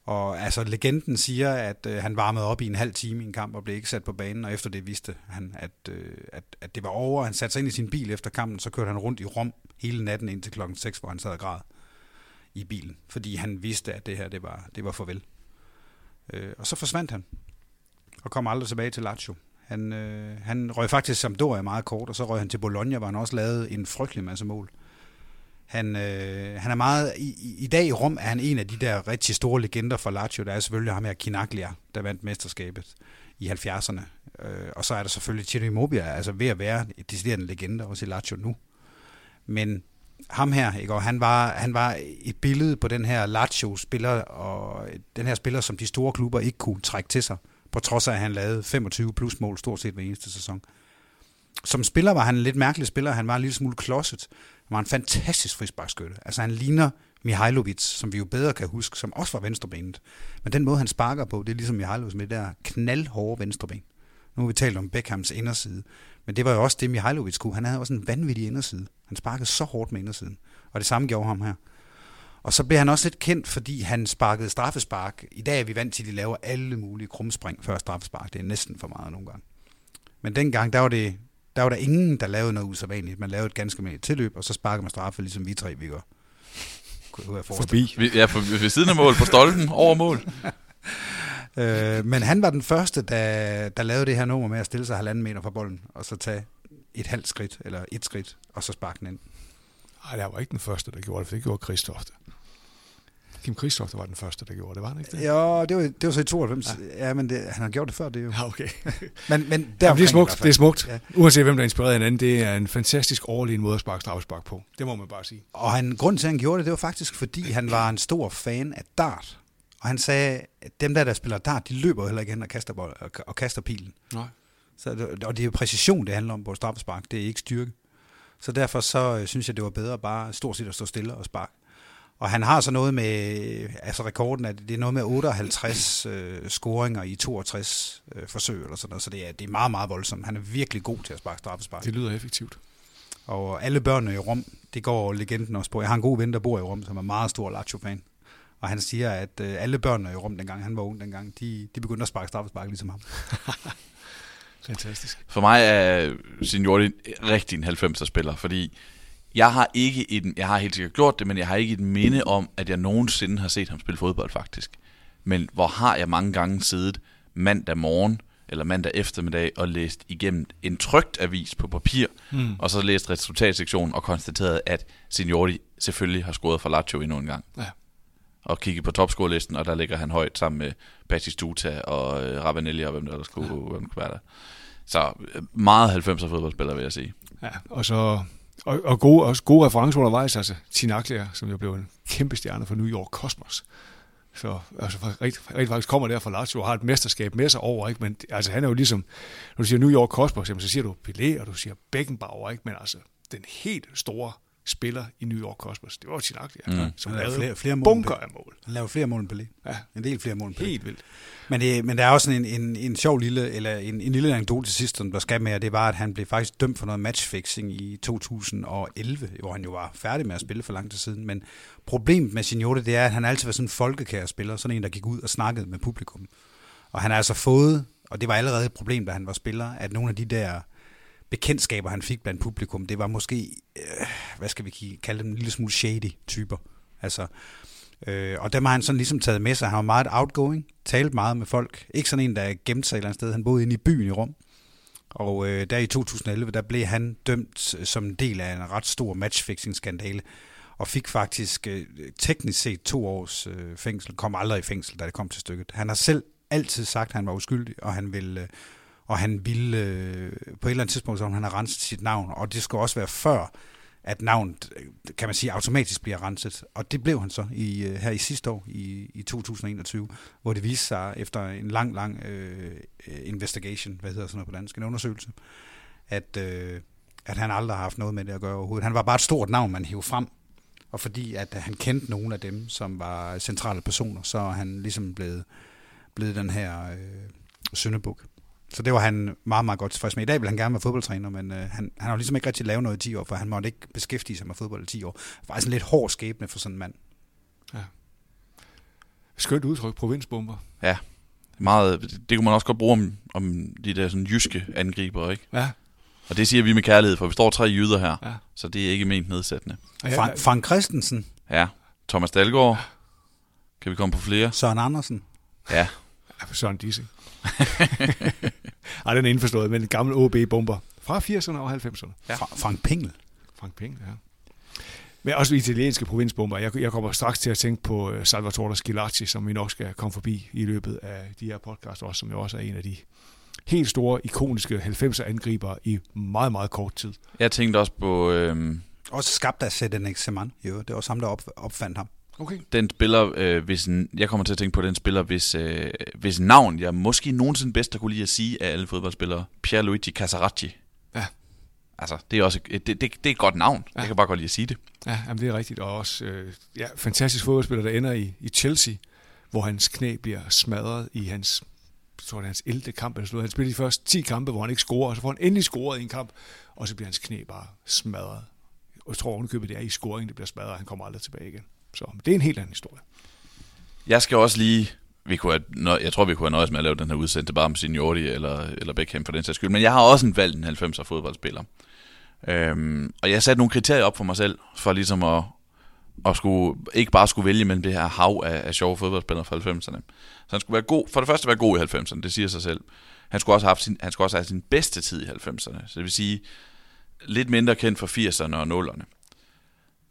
Og altså, legenden siger, at øh, han varmede op i en halv time i en kamp og blev ikke sat på banen, og efter det vidste han, at, øh, at, at det var over. Han satte sig ind i sin bil efter kampen, så kørte han rundt i Rom hele natten indtil klokken 6, hvor han sad og græd i bilen, fordi han vidste, at det her det var, det var farvel. Øh, og så forsvandt han, og kom aldrig tilbage til Lazio. Han, øh, han røg faktisk Sampdoria meget kort, og så røg han til Bologna, hvor han også lavede en frygtelig masse mål. Han, øh, han er meget, i, i dag i Rom er han en af de der rigtig store legender for Lazio. Der er selvfølgelig ham her Kinaglia, der vandt mesterskabet i 70'erne. Øh, og så er der selvfølgelig Ciro Immobile, altså ved at være et decideret legende også i Lazio nu. Men ham her, ikke? Og han var, han var et billede på den her Lazio-spiller, og den her spiller, som de store klubber ikke kunne trække til sig, på trods af, at han lavede 25 plus mål stort set hver eneste sæson. Som spiller var han en lidt mærkelig spiller. Han var en lille smule klodset. Han var en fantastisk frisbakskytte. Altså han ligner Mihailovic, som vi jo bedre kan huske, som også var venstrebenet. Men den måde, han sparker på, det er ligesom Mihailovic med det der knaldhårde venstreben. Nu har vi talt om Beckhams inderside. Men det var jo også det, Mihailovic kunne. Han havde også en vanvittig inderside. Han sparkede så hårdt med indersiden. Og det samme gjorde ham her. Og så blev han også lidt kendt, fordi han sparkede straffespark. I dag er vi vant til, at de laver alle mulige krumspring før straffespark. Det er næsten for meget nogle gange. Men dengang, der var, det, der var der ingen, der lavede noget usædvanligt. Man lavede et ganske med tilløb, og så sparkede man straffe, ligesom vi tre, vi gør. Kunne jeg Forbi. Vi- Ja, for, ved siden af mål, på stolpen, over mål. Øh, men han var den første, der, der lavede det her nummer med at stille sig halvanden meter fra bolden, og så tage et halvt skridt, eller et skridt, og så sparke den ind. Nej, det var ikke den første, der gjorde det, for det gjorde Kristofte. Kim Kristofte var den første, der gjorde det, var han ikke det? Ja, det var, det var så i 92. Ja, ja men det, han har gjort det før, det jo. Ja, okay. Men, men Ja, det er smukt, det er smukt. Ja. Uanset hvem der inspirerede hinanden, det er en fantastisk overlegen måde at sparke straffespark på. Det må man bare sige. Og han, grunden til, at han gjorde det, det var faktisk, fordi han var en stor fan af dart. Og han sagde, at dem der, der spiller dart, de løber heller ikke hen og kaster, bold, og, og kaster pilen. Nej. Så, det- og det er jo præcision, det handler om på straffespark. Det er ikke styrke. Så derfor så øh, synes jeg, det var bedre bare stort set at stå stille og sparke. Og han har så noget med, altså rekorden, at det er noget med 58 øh, scoringer i 62 øh, forsøg eller sådan noget, så det er, det er meget, meget voldsomt. Han er virkelig god til at sparke straffespark. Det lyder effektivt. Og alle børnene i Rom, det går legenden også på. Jeg har en god ven, der bor i Rom, som er meget stor Lazio-fan. Og han siger, at øh, alle børnene i Rom, dengang han var ung dengang, de, de begyndte at sparke straffespark ligesom ham. Fantastisk. For mig er Signori rigtig en 90'er-spiller, fordi jeg har ikke et, jeg har helt sikkert gjort det, men jeg har ikke et minde om, at jeg nogensinde har set ham spille fodbold faktisk. Men hvor har jeg mange gange siddet mandag morgen eller mandag eftermiddag og læst igennem en trygt avis på papir, Mm. og så læst resultatsektionen og konstateret, at Signori selvfølgelig har scoret for Lazio endnu en gang. Ja. Og kigget på topscorelisten, og der ligger han højt sammen med Batistuta og øh, Ravanelli og hvem der ellers kunne, ja. hvem kunne være der. Så øh, meget 90'er fodboldspiller, vil jeg sige. Ja, og så og, og gode, også gode referencer undervejs, altså Tinaglia, som jo blev en kæmpe stjerne for New York Cosmos. Så altså, rigtig, rigtig faktisk kommer der fra Lazio og har et mesterskab med sig over, ikke? men altså, han er jo ligesom, når du siger New York Cosmos, jamen, så siger du Pelé, og du siger Beckenbauer, ikke? men altså, den helt store spiller i New York Cosmos, det var Tinaglia, Mm. mm. som Han lavede flere, flere mål. bunker af mål. Han lavede flere mål end Pelé. Ja, En del flere mål end Pelé. helt vildt. Men, det, men der er også en, en, en sjov lille, eller en, en lille anekdote til sidst, som der skal med, og det var, at han blev faktisk dømt for noget matchfixing i 2011, hvor han jo var færdig med at spille for lang tid siden. Men problemet med Signore, det er, at han altid var sådan en folkekær spiller, sådan en, der gik ud og snakkede med publikum. Og han har altså fået, og det var allerede et problem, da han var spiller, at nogle af de der bekendtskaber, han fik blandt publikum, det var måske, øh, hvad skal vi kalde dem, en lille smule shady typer. Altså, øh, og dem har han sådan ligesom taget med sig. Han var meget outgoing, talte meget med folk. Ikke sådan en, der gemte sig et eller andet sted. Han boede inde i byen i Rom. Og øh, der i 2011, der blev han dømt øh, som en del af en ret stor matchfixing-skandale, og fik faktisk øh, teknisk set to års øh, fængsel, kom aldrig i fængsel, da det kom til stykket. Han har selv altid sagt, at han var uskyldig, og han ville, øh, og han ville øh, på et eller andet tidspunkt, så han har renset sit navn, og det skulle også være før, at navnet, øh, kan man sige, automatisk bliver renset. Og det blev han så i, øh, her i sidste år, i, i 2021, hvor det viste sig efter en lang, lang øh, øh, investigation, hvad hedder sådan noget på dansk, en undersøgelse, at, øh, at han aldrig har haft noget med det at gøre overhovedet. Han var bare et stort navn, man hævde frem, og fordi at han kendte nogle af dem, som var centrale personer, så er han ligesom blevet, blevet den her øh, søndebuk. Så det var han meget, meget godt tilfreds med. I dag vil han gerne være fodboldtræner, men øh, han, han har jo ligesom ikke rigtig lavet noget i 10 år, for han måtte ikke beskæftige sig med fodbold i 10 år. Det var faktisk en lidt hård skæbne for sådan en mand. Skønt udtryk, provinsbomber. Meget, det kunne man også godt bruge om, om de der sådan jyske angriber, ikke? Ja, Og det siger vi med kærlighed, for vi står tre jyder her, ja. så det er ikke ment nedsættende. Og Frank, Frank Christensen, Ja, Thomas Dalgaard. Kan vi komme på flere? Søren Andersen, Ja, Ja, Søren Dissing. Ej, den er indforstået, men en gammel OB-bomber fra 80'erne og 90'erne. Ja. Fra, Frank Pengel. Frank Peng, ja. Men også italienske provinsbomber. Jeg, jeg kommer straks til at tænke på øh, Salvatore Schilacci, som vi nok skal komme forbi i løbet af de her podcast, også, som jo også er en af de helt store, ikoniske 90'er angriber i meget, meget kort tid. jeg tænkte også på øhm, Også skabt af Zedenek Seman. Jo, det var også ham, der op, opfandt ham. Okay. den spiller, øh, hvis en, jeg kommer til at tænke på den spiller, hvis, øh, hvis navn, jeg måske nogensinde bedst kunne lide at sige af alle fodboldspillere, Pierluigi Casaracci. Ja. Altså, det er også et, det, det, det er et godt navn. Ja. Jeg kan bare godt lide at sige det. Ja, jamen, det er rigtigt. Og også øh, ja, fantastisk fodboldspiller, der ender i, i Chelsea, hvor hans knæ bliver smadret i hans tror, det er hans 11. kamp. Eller sådan. Han spiller de første 10 kampe, hvor han ikke scorer, og så får han endelig scoret i en kamp, og så bliver hans knæ bare smadret. Og jeg tror ovenikøbet, det er i scoringen, det bliver smadret, og han kommer aldrig tilbage igen. Så det er en helt anden historie. Jeg skal også lige... Vi kunne have, nø- jeg tror, vi kunne have nøjes med at lave den her udsendelse bare med Signori eller, eller Beckham for den sags skyld. Men jeg har også en valgt en 90'er fodboldspiller. Øhm, og jeg satte nogle kriterier op for mig selv, for ligesom at, at skulle, ikke bare skulle vælge mellem det her hav af, af sjove fodboldspillere fra 90'erne. Så han skulle være god, for det første være god i 90'erne, det siger sig selv. Han skulle også have, haft sin, han skulle også have sin bedste tid i 90'erne. Så det vil sige, lidt mindre kendt for 80'erne og 0'erne.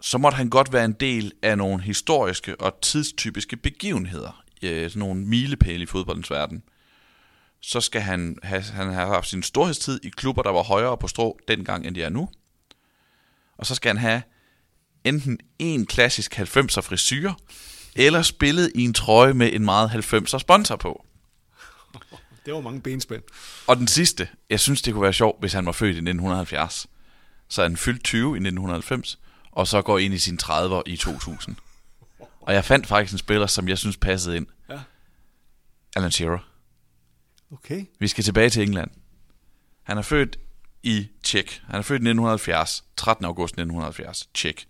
Så måtte han godt være en del af nogle historiske og tidstypiske begivenheder. Øh, sådan nogle milepæle i fodboldens verden. Så skal han have, han have haft sin storhedstid i klubber, der var højere på strå dengang, end de er nu. Og så skal han have enten en klassisk 90'er frisyr, eller spillet i en trøje med en meget 90'er sponsor på. Det var mange benspænd. Og den sidste, jeg synes, det kunne være sjovt, hvis han var født i 1970. Så han fyldt 20 i 1990, og så går ind i sine 30'er i 2000. Og jeg fandt faktisk en spiller, som jeg synes passede ind. Ja. Alan Shearer. Okay. Vi skal tilbage til England. Han er født i Tjek. Han er født i 1970. 13. august 1970. Tjek.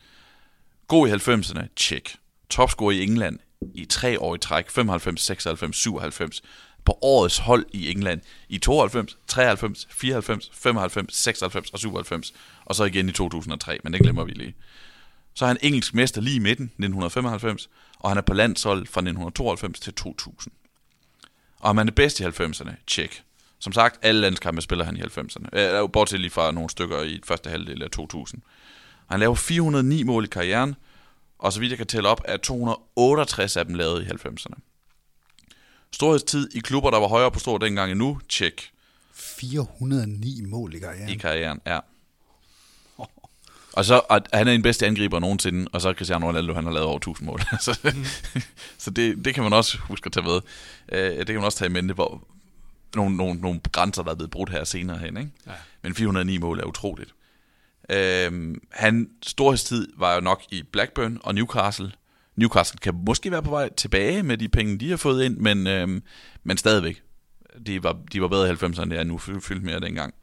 God i 90'erne. Tjek. Topscorer i England i tre år i træk. 95, 96, 97. På årets hold i England i 92, 93, 94, 95, 96 og 97. Og så igen i 2003, men det glemmer vi lige. Så er han engelsk mester lige i midten, 1995, og han er på landshold fra 1992 til 2000. Og om han er bedst i 90'erne, tjek. Som sagt, alle landskampe spiller han i 90'erne. Øh, bortset lige fra nogle stykker i første halvdel af 2000. Og han laver 409 mål i karrieren, og så vidt jeg kan tælle op, er 268 af dem lavet i 90'erne. Storhedstid i klubber, der var højere på stor dengang endnu, tjek 409 mål i karrieren. i karrieren, ja. Og så at han er den bedste angriber nogensinde, og så er Cristiano Ronaldo, han har lavet over 1000 mål. så Mm. så det, det kan man også huske at tage med. Øh, det kan man også tage i mente, hvor nogle, nogle, nogle grænser, der er blevet brudt her senere hen. Ikke? Ja. Men 409 mål er utroligt. Øh, han storhedstid var jo nok i Blackburn og Newcastle. Newcastle kan måske være på vej tilbage med de penge, de har fået ind, men, øh, men stadigvæk. De var, de var bedre i 90'erne, end det er nu, fy- fyldt mere dengang.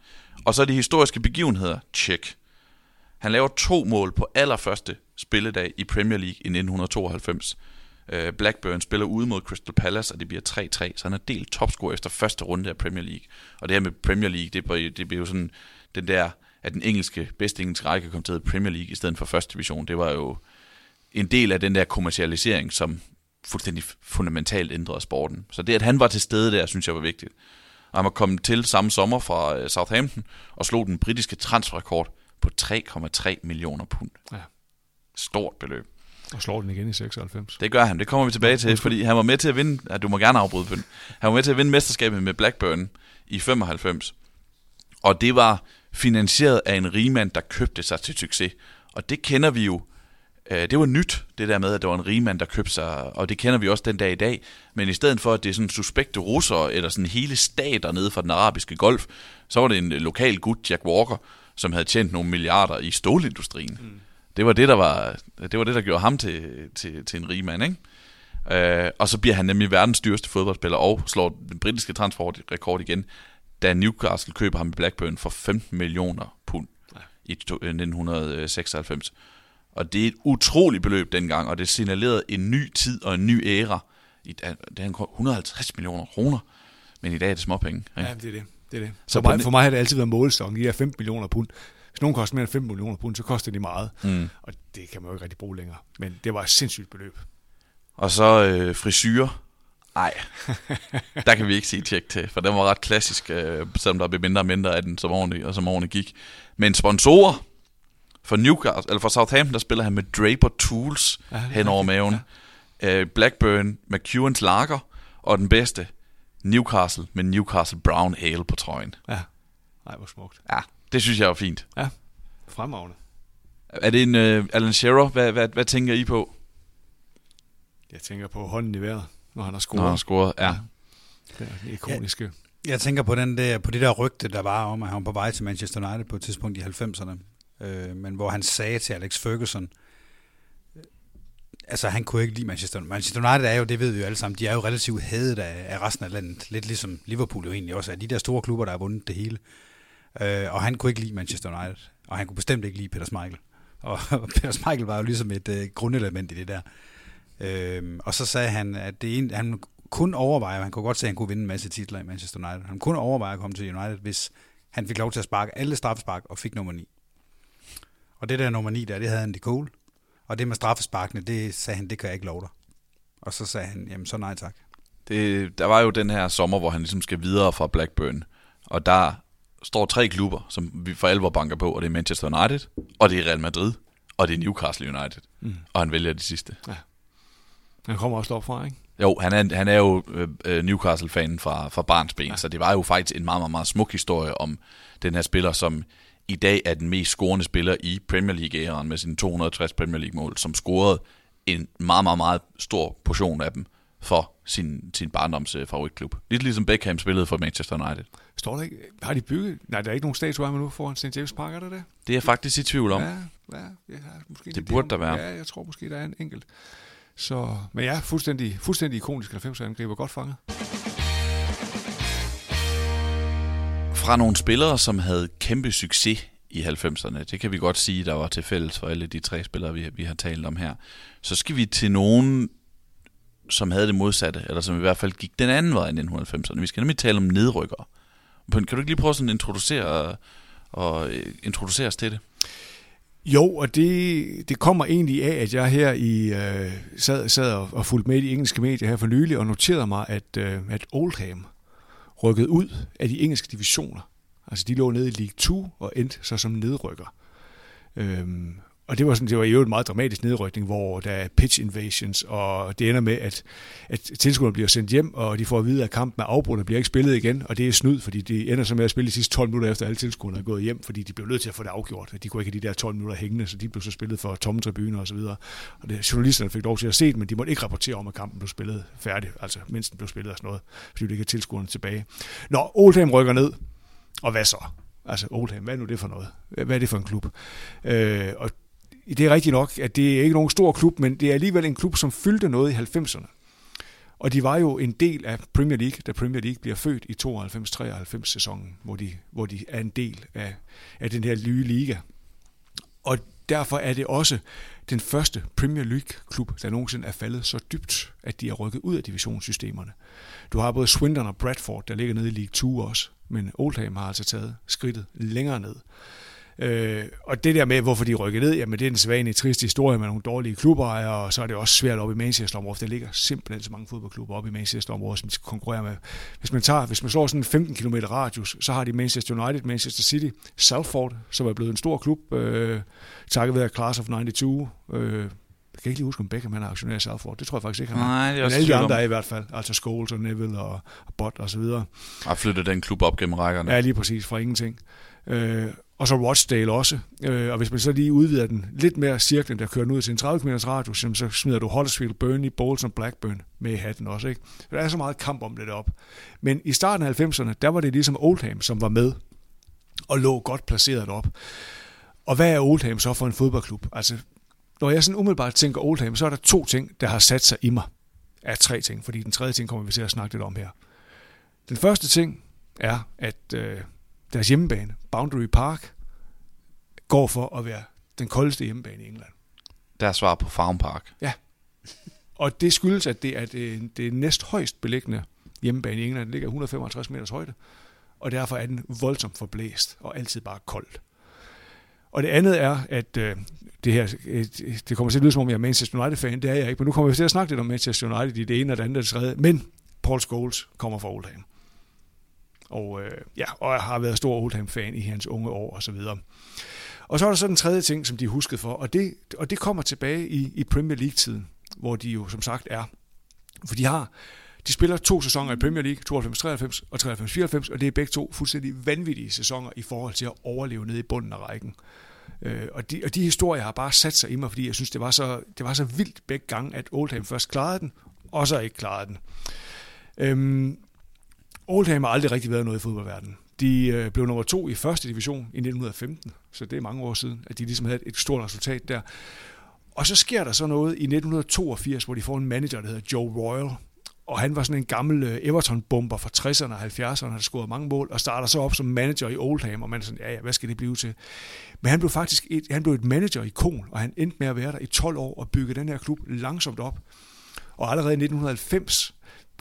Og så de historiske begivenheder, check. Han laver to mål på allerførste spilledag i Premier League i 1992. Øh, Blackburn spiller ude mod Crystal Palace, og det bliver 3-3, så han er delt topscorer efter første runde af Premier League. Og det her med Premier League, det, bliver- det bliver jo sådan den der, at den engelske, bedste engelske række kom til Premier League i stedet for første division. Det var jo en del af den der kommercialisering, som fuldstændig fundamentalt ændrede sporten. Så det, at han var til stede der, synes jeg var vigtigt. Og han var kommet til samme sommer fra øh, Southampton og slog den britiske transferrekord på 3,3 millioner pund. Ja. Stort beløb. Og slår den igen i 96. Det gør han. Det kommer vi tilbage til, fordi han var med til at vinde... Ja, du må gerne afbryde, Bøn. Han var med til at vinde mesterskabet med Blackburn i 95. Og det var finansieret af en rigmand, der købte sig til succes. Og det kender vi jo. Øh, Det var nyt, det der med, at der var en rigmand, der købte sig, og det kender vi også den dag i dag. Men i stedet for, at det er sådan suspekte russere, eller sådan hele stater nede fra den arabiske golf, så var det en lokal gut, Jack Walker, som havde tjent nogle milliarder i stålindustrien. Mm. Det var det, der var, det var det, der gjorde ham til, til, til en rig mand, ikke? Øh, og så bliver han nemlig verdens dyreste fodboldspiller og slår den britiske transferrekord igen, da Newcastle køber ham i Blackburn for 15 millioner pund Ja. i to- øh, 1996. Og det er et utroligt beløb dengang, og det signalerede en ny tid og en ny æra. I, det er 150 millioner kroner, men i dag er det småpenge. Ikke? Ja, det er det. Det, er det. Så for, mig, for mig har det altid været målstok. De her 15 millioner pund. Hvis nogen koster mere end 15 millioner pund, så koster de meget. Mm. Og det kan man jo ikke rigtig bruge længere. Men det var et sindssygt beløb. Og så øh, frisyrer. Nej, der kan vi ikke sige tjek til, for den var ret klassisk, øh, selvom der blev mindre og mindre af den, som årene, og som årene gik. Men sponsorer for Newcastle, eller for Southampton, der spiller han med Draper Tools Ja, er hen over maven. Øh, Blackburn med Curans Lager, og den bedste, Newcastle med Newcastle Brown Ale på trøjen. Ja. Nej, hvor smukt. Ja, det synes jeg er fint. Ja, fremragende. Er det en uh, Alan Shearer? Hvad, hvad, hvad tænker I på, Jeg tænker på hånden i vejret, når han har når scoret. han har scoret? Ja. Det er ikoniske. Jeg tænker på, den der, på det der rygte, der var om, at han var på vej til Manchester United på et tidspunkt i 90'erne. Øh, men hvor han sagde til Alex Ferguson, øh, altså han kunne ikke lide Manchester United. Manchester United er jo, det ved vi jo alle sammen, de er jo relativt hadet af, af resten af landet. Lidt ligesom Liverpool jo egentlig også er. De der store klubber, der har vundet det hele. Øh, og han kunne ikke lide Manchester United. Og han kunne bestemt ikke lide Peter Schmeichel. Og Peter Schmeichel var jo ligesom et øh, grundelement i det der. Øh, og så sagde han, at det en, han kun overvejer, han kunne godt se, at han kunne vinde en masse titler i Manchester United. Han kunne overveje at komme til United, hvis han fik lov til at sparke alle straffespark og fik nummer 9. Og det der nummer 9 der, det havde han de cool. Og det med straffesparkene, det sagde han, det kan jeg ikke love dig. Og så sagde han, jamen så nej tak. Det, der var jo den her sommer, hvor han ligesom skal videre fra Blackburn. Og der står tre klubber, som vi for alvor banker på, og det er Manchester United, og det er Real Madrid, og det er Newcastle United. Mm. Og han vælger det sidste. Ja. Han kommer også fra, ikke? Jo, han er, han er jo øh, Newcastle-fan fra, fra barnsben, ja. så det var jo faktisk en meget, meget, meget smuk historie om den her spiller, som i dag er den mest scorende spiller i Premier League-æren med sine 260 Premier League-mål, som scorede en meget, meget, meget stor portion af dem for sin, sin barndoms øh, favoritklub. Lidt ligesom Beckham spillede for Manchester United. Står der ikke? Har de bygget? Nej, der er ikke nogen statuer med nu foran St. James Park, er der det? Det er jeg faktisk i tvivl om. Ja, ja, ja måske det burde der være. Ja, jeg tror måske, der er en enkelt. Så, men ja, fuldstændig, fuldstændig ikonisk 90'er angriber. Godt fanget. Fra nogle spillere, som havde kæmpe succes i 90'erne, det kan vi godt sige, der var til fælles for alle de tre spillere, vi, vi har talt om her. Så skal vi til nogen, som havde det modsatte, eller som i hvert fald gik den anden vej i 1990'erne. Vi skal nemlig tale om nedrykker. Kan du ikke lige prøve at introducere, og øh, introducere os til det? Jo, og det, det kommer egentlig af, at jeg her i øh, sad, sad og, og fulgte med i de engelske medier her for nylig, og noterede mig, at, øh, at Oldham rykkede ud af de engelske divisioner. Altså de lå nede i League 2 og endte så som nedrykker. Øhm, og det var, sådan, det var jo en meget dramatisk nedrykning, hvor der er pitch invasions, og det ender med, at, at tilskuerne bliver sendt hjem, og de får at vide, at kampen er afbrudt og bliver ikke spillet igen, og det er snyd, fordi de ender så med at spille de sidste 12 minutter efter alle tilskuerne er gået hjem, fordi de blev nødt til at få det afgjort. De kunne ikke have de der 12 minutter hængende, så de blev så spillet for tomme tribuner osv. Og, og det, journalisterne fik lov til at se det, men de måtte ikke rapportere om, at kampen blev spillet færdig, altså mens den blev spillet og sådan noget, fordi de ikke havde tilskuerne tilbage. Når Oldham rykker ned, og hvad så? Altså Oldham, hvad er nu det for noget? Hvad er det for en klub? Øh, og det er rigtigt nok, at det er ikke nogen stor klub, men det er alligevel en klub, som fyldte noget i 90'erne. Og de var jo en del af Premier League, da Premier League bliver født i 92-93 sæsonen, hvor de, hvor de er en del af, af den her nye liga. Og derfor er det også den første Premier League-klub, der nogensinde er faldet så dybt, at de er rykket ud af divisionssystemerne. Du har både Swindon og Bradford, der ligger nede i League 2 også, men Oldham har altså taget skridtet længere ned. Øh, og det der med, hvorfor de rykker ned, jamen det er en sædvanlige trist historie med nogle dårlige klubber, og så er det også svært op i Manchester-området, der ligger simpelthen så mange fodboldklubber op i Manchester-området, som de skal konkurrere med. Hvis man, tager, hvis man slår sådan en 15 km radius, så har de Manchester United, Manchester City, Salford, som er blevet en stor klub, øh, takket være Class of 92, øh, jeg kan ikke lige huske, om Beckham han er aktionær i Salford. Det tror jeg faktisk ikke, han er. Nej, det er Men alle de andre er i hvert fald. Altså Scholes og Neville og, og Bott og så videre. Har flyttet den klub op gennem rækkerne. Ja, lige præcis. Fra ingenting. Øh, og så Rochdale også. Øh, og hvis man så lige udvider den lidt mere cirklen, der kører ud til en 30 km radius, så smider du Huddersfield, Burnley, Bolton og Blackburn med i hatten også. Ikke? Der er så meget kamp om det op. Men i starten af 90'erne, der var det ligesom Oldham, som var med og lå godt placeret op. Og hvad er Oldham så for en fodboldklub? Altså, når jeg sådan umiddelbart tænker Oldham, så er der to ting, der har sat sig i mig. Er tre ting, fordi den tredje ting kommer vi til at snakke lidt om her. Den første ting er, at øh, deres hjemmebane, Boundary Park, går for at være den koldeste hjemmebane i England. Deres svar på Farm Park. Ja. Og det skyldes, at det er det, det næst højst beliggende hjemmebane i England. Den ligger 155 meters højde, og derfor er den voldsomt forblæst og altid bare koldt. Og det andet er, at øh, det her, øh, det kommer til at lyde som om jeg er Manchester United-fan, det er jeg ikke, men nu kommer vi til at snakke lidt om Manchester United i det ene og det andet og det tredje, men Paul Scholes kommer fra Oldham og, øh, ja, og har været stor Oldham-fan i hans unge år og så videre. Og så er der så den tredje ting, som de huskede for, og det, og det kommer tilbage i, i Premier League-tiden, hvor de jo som sagt er. For de har, de spiller to sæsoner i Premier League, 92-93 og 93-94, og det er begge to fuldstændig vanvittige sæsoner i forhold til at overleve nede i bunden af rækken. Øh, og, de, og de historier har bare sat sig i mig, fordi jeg synes, det var så, det var så vildt begge gange, at Oldham først klarede den, og så ikke klarede den. Øhm, Oldham har aldrig rigtig været noget i fodboldverdenen. De øh, blev nummer to i første division i 1915, så det er mange år siden, at de ligesom havde et stort resultat der. Og så sker der så noget i 1982, hvor de får en manager, der hedder Joe Royal. og han var sådan en gammel øh, Everton-bomber fra 60'erne og 70'erne, havde scoret mange mål, og starter så op som manager i Oldham, og man er sådan, ja, ja, hvad skal det blive til? Men han blev faktisk et, han blev et manager-ikon, og han endte med at være der i 12 år og bygge den her klub langsomt op. Og allerede i 1990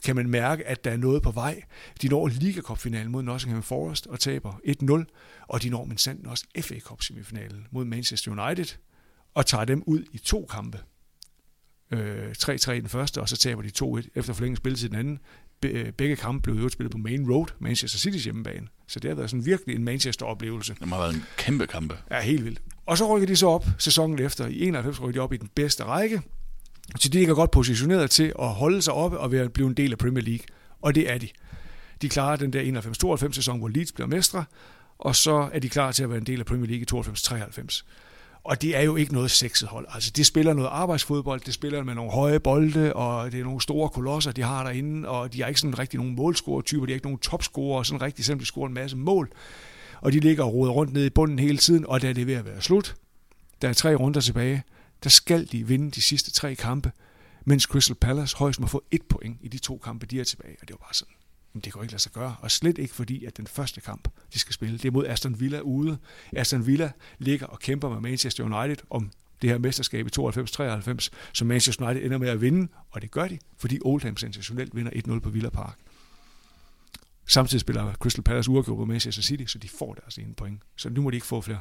kan man mærke, at der er noget på vej. De når Liga Cup-finalen mod Nottingham Forest og taber 1-0, og de når men sandt også FA Cup-semifinalen mod Manchester United, og tager dem ud i to kampe øh, 3-3 i den første, og så taber de 2-1 efter forlænget spilletid i den anden. Be, øh, begge kampe blev jo spillet på Main Road, Manchester City's hjemmebane. Så det har været sådan virkelig en Manchester-oplevelse. Det har været en kæmpe kampe. Ja, helt vildt. Og så rykker de så op sæsonen efter. I 91 rykker de op i den bedste række. Så de er godt positioneret til at holde sig oppe og være, blive en del af Premier League. Og det er de. De klarer den der 91-92 sæson, hvor Leeds bliver mestre, og så er de klar til at være en del af Premier League i 92-93. Og det er jo ikke noget sexet hold. Altså, de spiller noget arbejdsfodbold, det spiller med nogle høje bolde, og det er nogle store kolosser, de har derinde, og de har ikke sådan rigtig nogen målscorer-typer, de har ikke nogen topscorer, sådan rigtig, selvom de scorer en masse mål. Og de ligger og roder rundt nede i bunden hele tiden, og da det er ved at være slut, der er tre runder tilbage, der skal de vinde de sidste tre kampe, mens Crystal Palace højst må få et point i de to kampe, de er tilbage. Og det var bare sådan, men det kan ikke lade sig gøre. Og slet ikke fordi, at den første kamp, de skal spille, det er mod Aston Villa ude. Aston Villa ligger og kæmper med Manchester United om det her mesterskab i 92-93, som Manchester United ender med at vinde, og det gør de, fordi Oldham sensationelt vinder 1-0 på Villa Park. Samtidig spiller Crystal Palace uafgjort på Manchester City, så de får deres ene point. Så nu må de ikke få flere.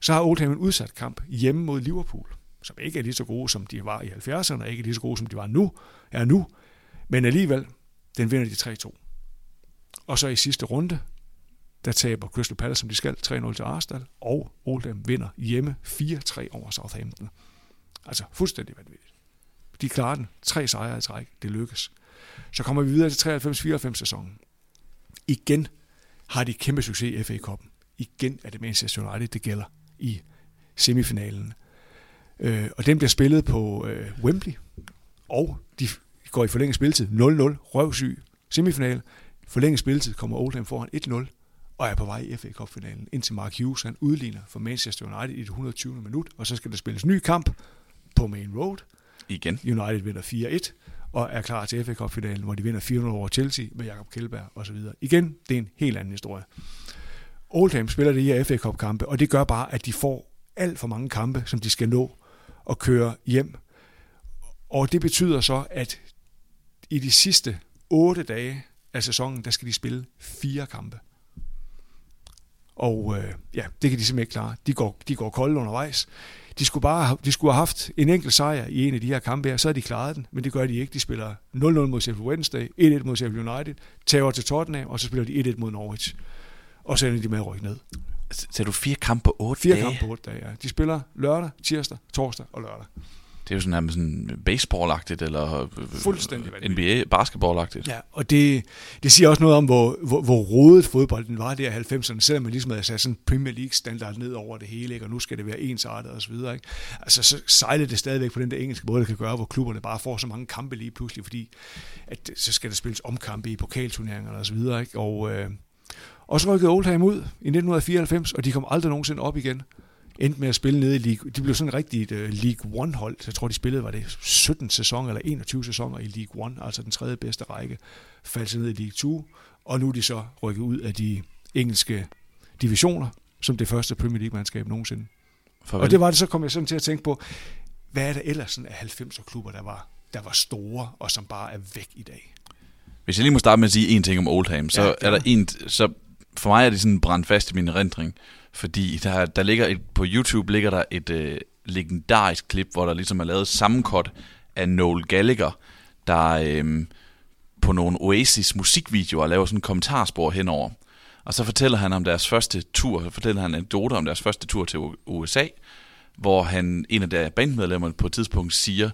Så har Oldham en udsat kamp hjemme mod Liverpool, som ikke er lige så gode, som de var i 70'erne, og ikke lige så gode, som de var nu, er nu. Men alligevel, den vinder de 3-2. Og så i sidste runde, der taber Crystal Palace, som de skal, 3-0 til Arsenal, og Oldham vinder hjemme 4-3 over Southampton. Altså fuldstændig vanvittigt. De klarer den. Tre sejre i træk. Det lykkes. Så kommer vi videre til 93-94 sæsonen. Igen har de kæmpe succes i FA Cup'en. Igen er det Manchester United, det gælder i semifinalen. Øh, og den bliver spillet på øh, Wembley, og de går i forlænget spilletid 0-0, røvsyg semifinal. Forlænget spilletid kommer Oldham foran 1-0 og er på vej i FA Cup-finalen, indtil Mark Hughes han udligner for Manchester United i det 120. minut, og så skal der spilles ny kamp på Main Road. Igen. United vinder 4-1 og er klar til FA Cup-finalen, hvor de vinder 400 over Chelsea med Jakob Kjellberg osv. Igen, det er en helt anden historie. Oldham spiller det her FA Cup-kampe, og det gør bare, at de får alt for mange kampe, som de skal nå og køre hjem. Og det betyder så, at i de sidste otte dage af sæsonen, der skal de spille fire kampe. Og øh, ja, det kan de simpelthen ikke klare. De går, de går kolde undervejs. De skulle bare de skulle have haft en enkelt sejr i en af de her kampe her, så har de klaret den, men det gør de ikke. De spiller 0-0 mod Sheffield Wednesday, 1-1 mod Sheffield United, tager til Tottenham, og så spiller de 1-1 mod Norwich. Og så ender de med at rykke ned. Så du fire kampe på otte Fire dage? kampe på otte dage, ja. De spiller lørdag, tirsdag, torsdag og lørdag. Det er jo sådan, sådan baseball-agtigt, eller øh, Fuldstændig vanvittigt. NBA basketball-agtigt. Ja, og det, det siger også noget om, hvor, hvor, hvor rodet fodbolden var der i 90'erne, selvom man ligesom havde sat sådan Premier League-standard ned over det hele, ikke? og nu skal det være ensartet og så videre. Ikke? Altså, så sejler det stadigvæk på den der engelske måde, det kan gøre, hvor klubberne bare får så mange kampe lige pludselig, fordi at, så skal der spilles omkampe i pokalturneringer og så videre. Ikke? Og, øh, og så rykkede Oldham ud i 1994, og de kom aldrig nogensinde op igen endte med at spille nede i League. De blev sådan rigtig et uh, League One-hold. Jeg tror, de spillede, var det 17 sæsoner eller 21 sæsoner i League One, altså den tredje bedste række, faldt ned i League 2, og nu er de så rykket ud af de engelske divisioner, som det første Premier League-mandskab nogensinde. Farvel. Og det var det, så kom jeg sådan til at tænke på, hvad er der ellers sådan af 90'er-klubber, der var, der var store, og som bare er væk i dag? Hvis jeg lige må starte med at sige en ting om Oldham, så Ja, ja, er der en, så for mig er det sådan brændt fast i min erindring, fordi der, der ligger et, på YouTube ligger der et øh, legendarisk klip, hvor der ligesom er lavet sammenkort af Noel Gallagher, der øh, på nogle Oasis musikvideoer laver sådan en kommentarspor henover. Og så fortæller han om deres første tur, så fortæller han anekdoter om deres første tur til USA, hvor han, en af deres bandmedlemmer på et tidspunkt siger,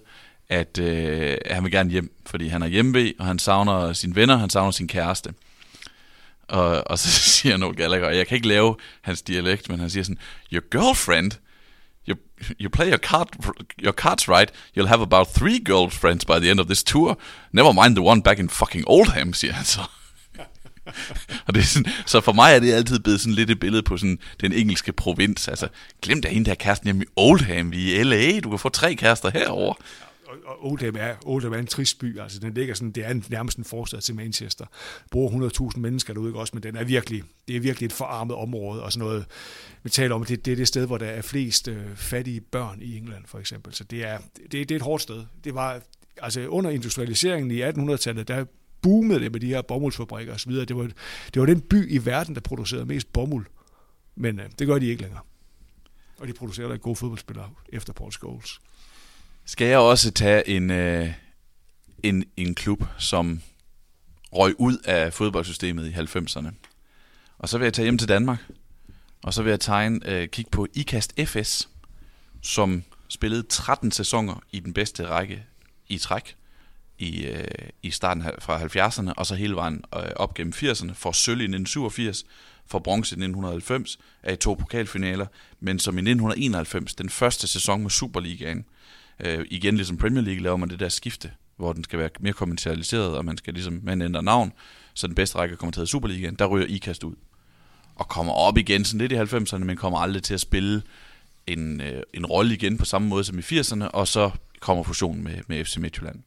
at øh, han vil gerne hjem, fordi han er hjemme og han savner sine venner, han savner sin kæreste. Og, og så siger Noel Gallagher, og jeg kan ikke lave hans dialekt, men han siger sådan, Your girlfriend, you, you play your, card, your cards right, you'll have about three girlfriends by the end of this tour. Never mind the one back in fucking Oldham, siger han så. og det er sådan, så for mig er det altid blevet sådan lidt et billede på sådan den engelske provins. Altså, glem da hende der kæresten hjemme i Oldham, vi er i LA, du kan få tre kærester herover og Oldham er, Oldham er en trist by, altså den ligger sådan, det er en, nærmest en forstad til Manchester. Bruger 100.000 mennesker derude, ikke også, men den er virkelig, det er virkelig et forarmet område, og sådan noget, vi taler om, det, det er det sted, hvor der er flest øh, fattige børn i England, for eksempel. Så det er, det, det er et hårdt sted. Det var, altså under industrialiseringen i 1800-tallet, der boomede det med de her bomuldsfabrikker osv. Det var, det var den by i verden, der producerede mest bomuld. Men øh, det gør de ikke længere. Og de producerer da gode fodboldspillere efter Paul Scholes. Skal jeg også tage en, øh, en, en klub, som røg ud af fodboldsystemet i 90'erne. Og så vil jeg tage hjem til Danmark. Og så vil jeg tegne, øh, kigge på IKAST FS, som spillede 13 sæsoner i den bedste række i træk i, øh, i starten fra 70'erne, og så hele vejen øh, op gennem 80'erne, for sølv i 1987, for bronze i 1990, er i to pokalfinaler, men som i 1991, den første sæson med Superligaen, øh, igen ligesom Premier League, laver man det der skifte, hvor den skal være mere kommercialiseret, og man skal ligesom, man ændrer navn, så den bedste række kommer til at Superligaen, der ryger IKAST ud. Og kommer op igen sådan lidt i 90'erne, men kommer aldrig til at spille en, øh, en rolle igen på samme måde som i 80'erne, og så kommer fusionen med, med FC Midtjylland.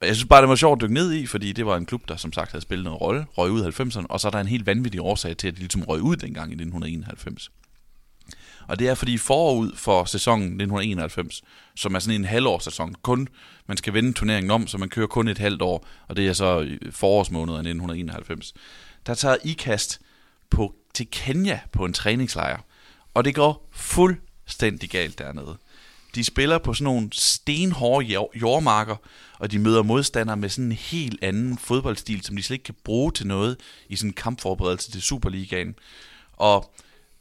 Og jeg synes bare, det var sjovt at dykke ned i, fordi det var en klub, der som sagt havde spillet en rolle, røg ud i 90'erne, og så er der en helt vanvittig årsag til, at de ligesom røg ud dengang i 1991. Og det er fordi forud for sæsonen 1991, som er sådan en halvårssæson, kun man skal vende turneringen om, så man kører kun et halvt år, og det er så forårsmåneden 1991. Der tager IKAST på, til Kenya på en træningslejr, og det går fuldstændig galt dernede. De spiller på sådan nogle stenhårde jordmarker, og de møder modstandere med sådan en helt anden fodboldstil, som de slet ikke kan bruge til noget i sådan en kampforberedelse til Superligaen. Og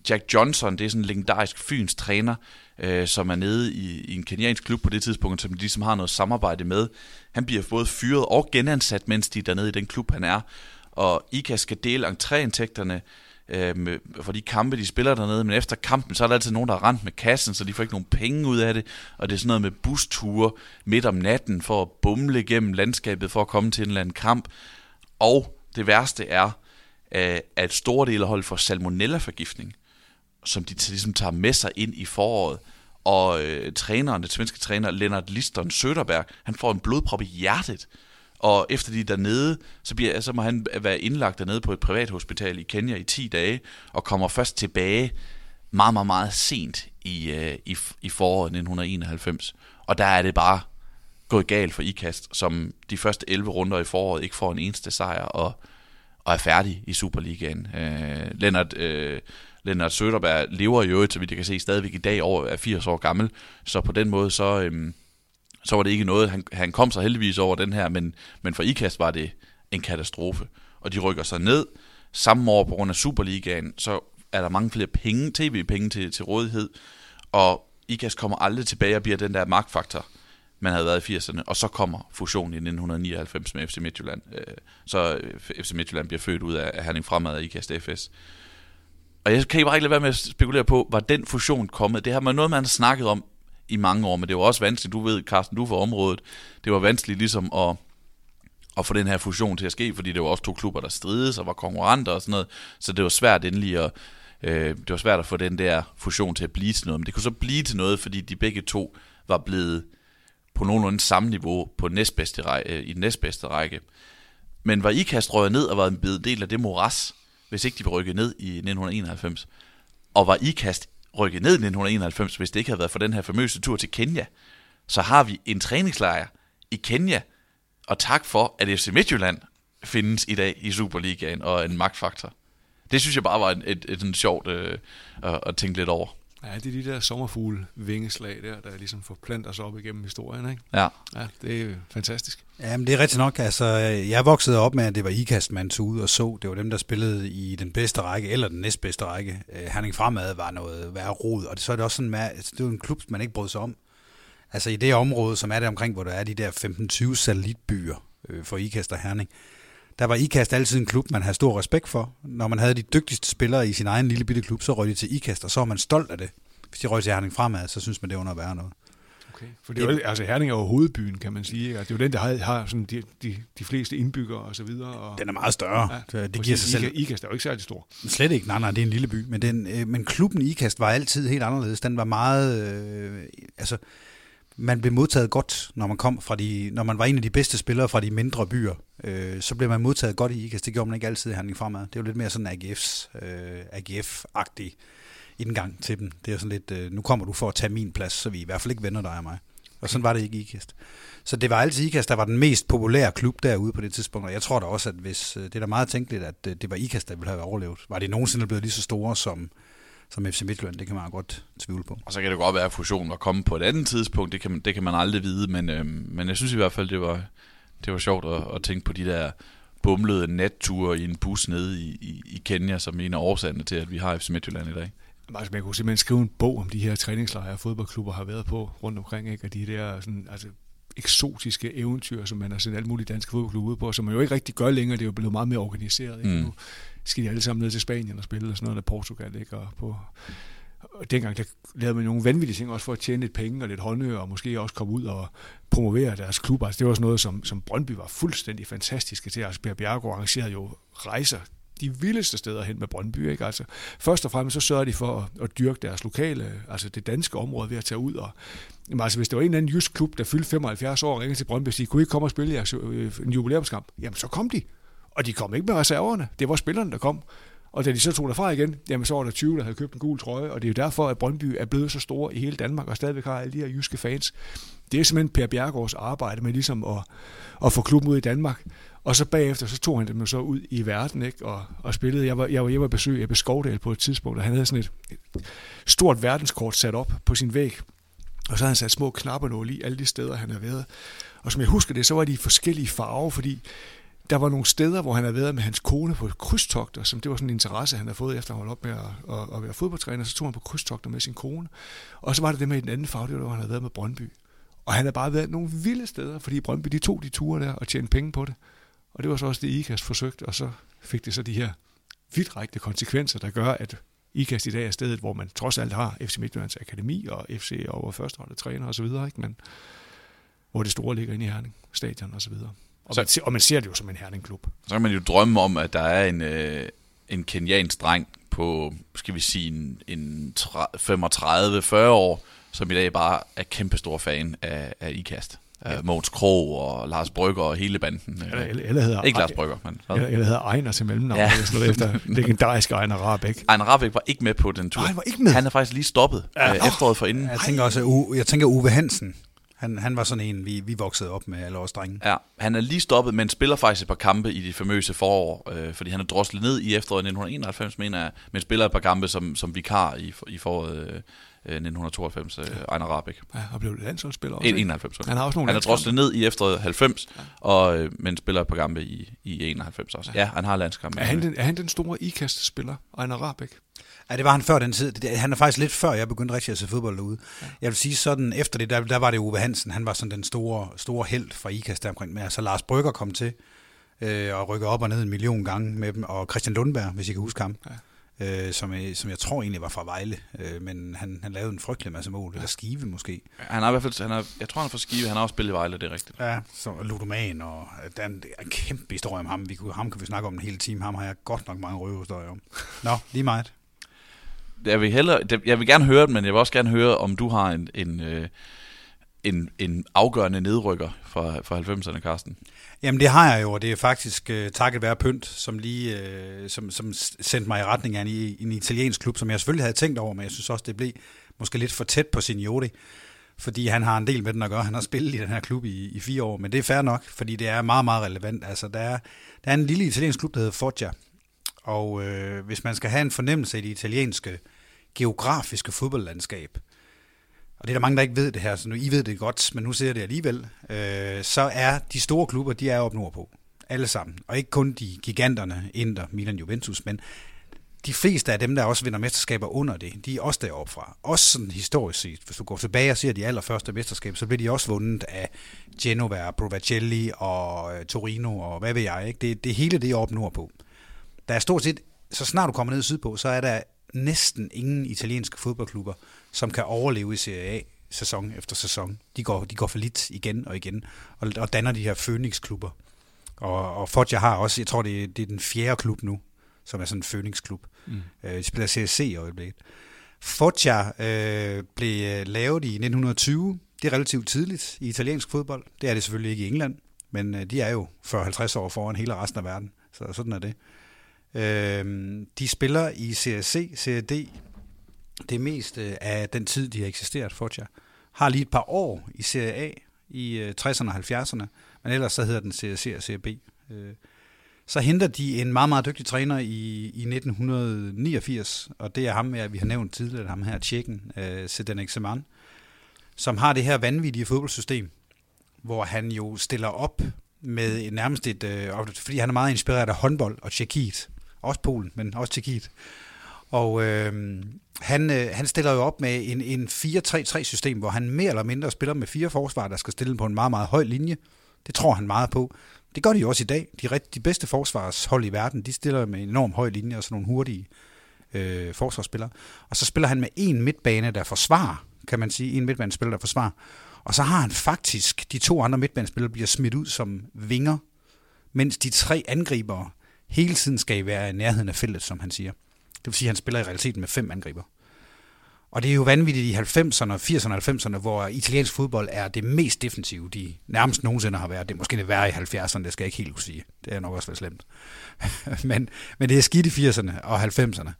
Jack Johnson, det er sådan en legendarisk fyns træner, øh, som er nede i, i en keniansk klub på det tidspunkt, som de ligesom har noget samarbejde med. Han bliver både fyret og genansat, mens de er dernede i den klub, han er. Og IKA skal dele entréindtægterne øh, med, for de kampe, de spiller dernede, men efter kampen, så er der altid nogen, der har rent med kassen, så de får ikke nogen penge ud af det, og det er sådan noget med busture midt om natten for at bumle gennem landskabet for at komme til en eller anden kamp. Og det værste er, øh, at store dele af holdet får salmonella-forgiftning, som de ligesom tager med sig ind i foråret. Og øh, træneren, den svenske træner, Lennart Liston Söderberg, han får en blodprop i hjertet, og efter de er dernede, så, bliver, så må han være indlagt dernede på et privat hospital i Kenya i 10 dage, og kommer først tilbage meget, meget, meget sent i, øh, i, i foråret 1991. Og der er det bare gået galt for IKAST, som de første 11 runder i foråret ikke får en eneste sejr, og, og er færdig i Superligaen. Øh, Lennart, øh, Lennart Søderberg lever jo, så vidt jeg kan se, stadigvæk i dag over er 80 år gammel, så på den måde så... øhm, så var det ikke noget, han, han kom sig heldigvis over den her, men, men for IKAST var det en katastrofe. Og de rykker sig ned. Samme år på grund af Superligaen, så er der mange flere penge, tv-penge til, til rådighed, og IKAST kommer aldrig tilbage og bliver den der magtfaktor, man havde været i 80'erne, og så kommer fusionen i 1999 med FC Midtjylland. Øh, så FC Midtjylland bliver født ud af Herning Fremad og IKAST FS. Og jeg kan ikke bare ikke lade være med at spekulere på, var den fusion kommet? Det har man noget, man har snakket om i mange år, men det var også vanskeligt, du ved, Carsten, du for området, det var vanskeligt ligesom at, at få den her fusion til at ske, fordi det var også to klubber, der strides og var konkurrenter og sådan noget, så det var svært endelig at, øh, det var svært at få den der fusion til at blive til noget, men det kunne så blive til noget, fordi de begge to var blevet på nogenlunde samme niveau på næstbedste række, øh, i den næstbedste række. Men var IKAST røget ned og var en del af det moras, hvis ikke de var rykket ned i 1991, og var IKAST rykket ned i 1991, hvis det ikke havde været for den her famøse tur til Kenya, så har vi en træningslejr i Kenya, og tak for, at FC Midtjylland findes i dag i Superligaen og en magtfaktor. Det synes jeg bare var et, et, et, et sjovt øh, at, at tænke lidt over. Ja, det er de der sommerfugle vingeslag der, der ligesom forplanter sig op igennem historien, ikke? Ja. Ja, det er fantastisk. Ja, men det er rigtigt nok. Altså, jeg voksede op med, at det var IKAST, man tog ud og så. Det var dem, der spillede i den bedste række, eller den næstbedste række. Øh, Herning Fremad var noget værre rod, og så er det også sådan, at altså, det var en klub, man ikke brød sig om. Altså i det område, som er det omkring, hvor der er de der 15-20 satellitbyer øh, for IKAST og Herning, der var IKAST altid en klub, man havde stor respekt for. Når man havde de dygtigste spillere i sin egen lille bitte klub, så røg de til IKAST, og så var man stolt af det. Hvis de røg til Herning fremad, så synes man, det var noget værre noget. Okay. For det er jo, altså Herning er jo hovedbyen, kan man sige. Ikke? Altså, det er jo den, der har, har sådan de, de, de fleste indbyggere og så videre. Og, den er meget større. Ja, det giver sig selv. IKAST er jo ikke særlig stor. Slet ikke. Nej, nej, det er en lille by. Men, den, øh, men klubben IKAST var altid helt anderledes. Den var meget... Øh, altså, man blev modtaget godt, når man kom fra de, når man var en af de bedste spillere fra de mindre byer. Øh, så blev man modtaget godt i IKAST. Det gjorde man ikke altid i handling fremad. Det var lidt mere sådan AGF's, øh, AGF-agtig indgang til dem. Det er sådan lidt, øh, nu kommer du for at tage min plads, så vi i hvert fald ikke vender dig og mig. Og sådan var det ikke i IKAST. Så det var altid IKAST, der var den mest populære klub derude på det tidspunkt. Og jeg tror da også, at hvis, øh, det er da meget tænkeligt, at øh, det var IKAST, der ville have overlevet. Var det nogensinde blevet lige så store som, som FC Midtjylland, det kan man godt tvivle på. Og så kan det godt være, at fusionen var kommet på et andet tidspunkt, det kan man, det kan man aldrig vide, men, øhm, men jeg synes i hvert fald, det var, det var sjovt at, at tænke på de der bumlede natture i en bus nede i, i, i Kenya, som en af årsagerne til, at vi har FC Midtjylland i dag. Altså, man kunne simpelthen skrive en bog om de her træningslejre, fodboldklubber har været på rundt omkring, ikke? og de der sådan, altså, eksotiske eventyr, som man har sendt alle mulige danske fodboldklubber ud på, som man jo ikke rigtig gør længere. Det er jo blevet meget mere organiseret. Ikke? Mm. Nu skal de alle sammen ned til Spanien og spille, og sådan noget der Portugal. Ikke? Og på, og dengang der lavede man nogle vanvittige ting også for at tjene lidt penge og lidt håndører, og måske også komme ud og promovere deres klubber. Altså, det var sådan noget, som, som Brøndby var fuldstændig fantastiske til. Altså, Per Bjergård arrangerede jo rejser de vildeste steder hen med Brøndby. Ikke? Altså, først og fremmest så sørger de for at, at dyrke deres lokale, altså det danske område ved at tage ud. Og, jamen, altså, hvis det var en eller anden jysk klub, der fyldte 75 år og ringede til Brøndby og sagde, kunne I ikke komme og spille jeres, øh, en jubilæumskamp? Jamen så kom de. Og de kom ikke med reserverne. Det var spillerne, der kom. Og da de så tog derfra igen, jamen så var der 20, der havde købt en gul trøje, og det er jo derfor, at Brøndby er blevet så stor i hele Danmark, og stadigvæk har alle de her jyske fans. Det er simpelthen Per Bjergårds arbejde med ligesom at, at få klubben ud i Danmark. Og så bagefter, så tog han dem så ud i verden, ikke? Og, og spillede. Jeg var, jeg var hjemme og besøge Ebbe Skovdal på et tidspunkt, og han havde sådan et, et stort verdenskort sat op på sin væg. Og så havde han sat små knapper i alle de steder, han havde været. Og som jeg husker det, så var de i forskellige farver, fordi der var nogle steder, hvor han havde været med hans kone på krydstogter, som det var sådan en interesse, han havde fået efter at holde op med at, at, at være fodboldtræner. Så tog han på krydstogter med sin kone. Og så var det det med den anden farve, det var, hvor han havde været med Brøndby. Og han havde bare været nogle vilde steder, fordi Brøndby de tog de ture der og tjente penge på det. Og det var så også det, IKAST forsøgte, og så fik det så de her vidtrækkende konsekvenser, der gør, at IKAST i dag er stedet, hvor man trods alt har FC Midtjyllands Akademi og FC over førsteholdet træner osv., ikke? Men hvor det store ligger inde i Herning, stadion og så videre. Og, så, man, ser, og man ser det jo som en Herning-klub. Så kan man jo drømme om, at der er en, øh, en kenyansk dreng på, skal vi sige, en, en 35-40 år, som i dag bare er kæmpestor fan af, af IKAST. Ja. Mogens Krog og Lars Brygger og hele banden. Eller, eller, eller hedder, ikke Lars Brygger, men... Eller, eller hedder Ejner til mellemnavn, ja. eller efter legendarisk Ejner Rabeck. Ejner Rabeck var ikke med på den tur. Nej, han var ikke med. Han er faktisk lige stoppet ja. øh, efteråret for inden. Jeg tænker også, jeg tænker Uwe Hansen. Han, han var sådan en, vi, vi voksede op med, alle os drenge. Ja, han er lige stoppet, men spiller faktisk et par kampe i de famøse forår, øh, fordi han er droslet ned i efteråret 1991, mener jeg, men spiller et par kampe som, som vikar i, i foråret øh, 1992, øh, Ejner Rabeck. Ja, og blev landsholdsspiller også. 91. Han har også nogle Han er droslet ned i efteråret 90, ja. og, øh, men spiller et par kampe i, i 91 også. Ja, ja han har landskampe. Er han den, er han den store ikast-spiller, Ejner Rabeck? Ja, det var han før den tid. Han er faktisk lidt før, jeg begyndte rigtig at se fodbold derude. Ja. Jeg vil sige sådan, efter det, der, der var det Uwe Hansen. Han var sådan den store, store held fra IKAST der omkring. Men altså Lars Brygger kom til øh, og rykke op og ned en million gange med dem. Og Christian Lundberg, hvis I kan huske ham. Ja øh, som, som jeg tror egentlig var fra Vejle, øh, men han, han lavede en frygtelig masse mål, eller Skive måske. Han har i hvert fald, han er, jeg tror han er fra Skive, han har også spillet i Vejle, det er rigtigt. Ja, så Ludoman, og der er en, en kæmpe historie om ham, vi kunne, ham kan vi snakke om en hel time, ham har jeg godt nok mange røvehistorier om. Nå, lige meget. Jeg vil, hellere, jeg vil gerne høre det, men jeg vil også gerne høre, om du har en, en, øh, en, en afgørende nedrykker fra, fra 90'erne, Carsten. Jamen det har jeg jo, og det er faktisk uh, takket være Pynt, som lige uh, som, som sendte mig i retning af en, en italiensk klub, som jeg selvfølgelig havde tænkt over, men jeg synes også, det blev måske lidt for tæt på Signori, fordi han har en del med den at gøre. Han har spillet i den her klub i, i fire år, men det er fair nok, fordi det er meget, meget relevant. Altså, der er, der er en lille italiensk klub, der hedder Foggia, og øh, hvis man skal have en fornemmelse af det italienske geografiske fodboldlandskab, og det er der mange, der ikke ved det her, så nu I ved det godt, men nu ser jeg det alligevel, øh, så er de store klubber, de er op nordpå. Alle sammen. Og ikke kun de giganterne, Inter, Milan, Juventus, men de fleste af dem, der også vinder mesterskaber under det, de er også deroppe fra. Også sådan historisk set. Hvis du går tilbage og ser de allerførste mesterskaber, så bliver de også vundet af Genova, Provacelli og øh, Torino og hvad ved jeg. Ikke? Det, det hele det er op nordpå. Der er stort set, så snart du kommer ned sydpå, så er der næsten ingen italienske fodboldklubber, som kan overleve i Serie A sæson efter sæson. De går, de går for lidt igen og igen, og, og danner de her Phoenix-klubber. Og, og Foggia har også, jeg tror, det er, det er den fjerde klub nu, som er sådan en Phoenix-klub. Mm. Øh, de spiller CSC i øjeblikket. Foggia øh, blev lavet i 1920 Det er relativt tidligt i italiensk fodbold. Det er det selvfølgelig ikke i England, men øh, de er jo 40-50 år foran hele resten af verden, så sådan er det. Øh, Øhm, de spiller i Serie C, Serie D, det meste øh, af den tid, de har eksisteret, Foggia. Har lige et par år i Serie A i øh, 60'erne og 70'erne, men ellers så hedder den Serie C og Serie B. Øh, så henter de en meget, meget dygtig træner i, i 1989, og det er ham, ja, vi har nævnt tidligere, ham her, tjekken, øh, uh, Sedanek Seman, som har det her vanvittige fodboldsystem, hvor han jo stiller op med nærmest et, øh, fordi han er meget inspireret af håndbold og Tjekkiet, også Polen, men også Tjekkiet. Og øh, han, øh, han stiller jo op med en, en 4-3-3-system, hvor han mere eller mindre spiller med fire forsvar, der skal stille på en meget, meget høj linje. Det tror han meget på. Det gør de jo også i dag. De, de bedste forsvarshold i verden, de stiller med en enorm høj linje og sådan nogle hurtige øh, forsvarsspillere. Og så spiller han med en midtbane, der forsvarer, kan man sige. En midtbanespiller, der forsvarer. Og så har han faktisk, de to andre midtbanespillere bliver smidt ud som vinger, mens de tre angribere hele tiden skal være i nærheden af feltet, som han siger. Det vil sige, at han spiller i realiteten med fem angriber. Og det er jo vanvittigt i 90'erne, 80'erne og 90'erne, hvor italiensk fodbold er det mest defensive, de nærmest nogensinde har været. Det er måske det værre i 70'erne, det skal jeg ikke helt kunne sige. Det er nok også været slemt. men, men det er skidt i 80'erne og 90'erne.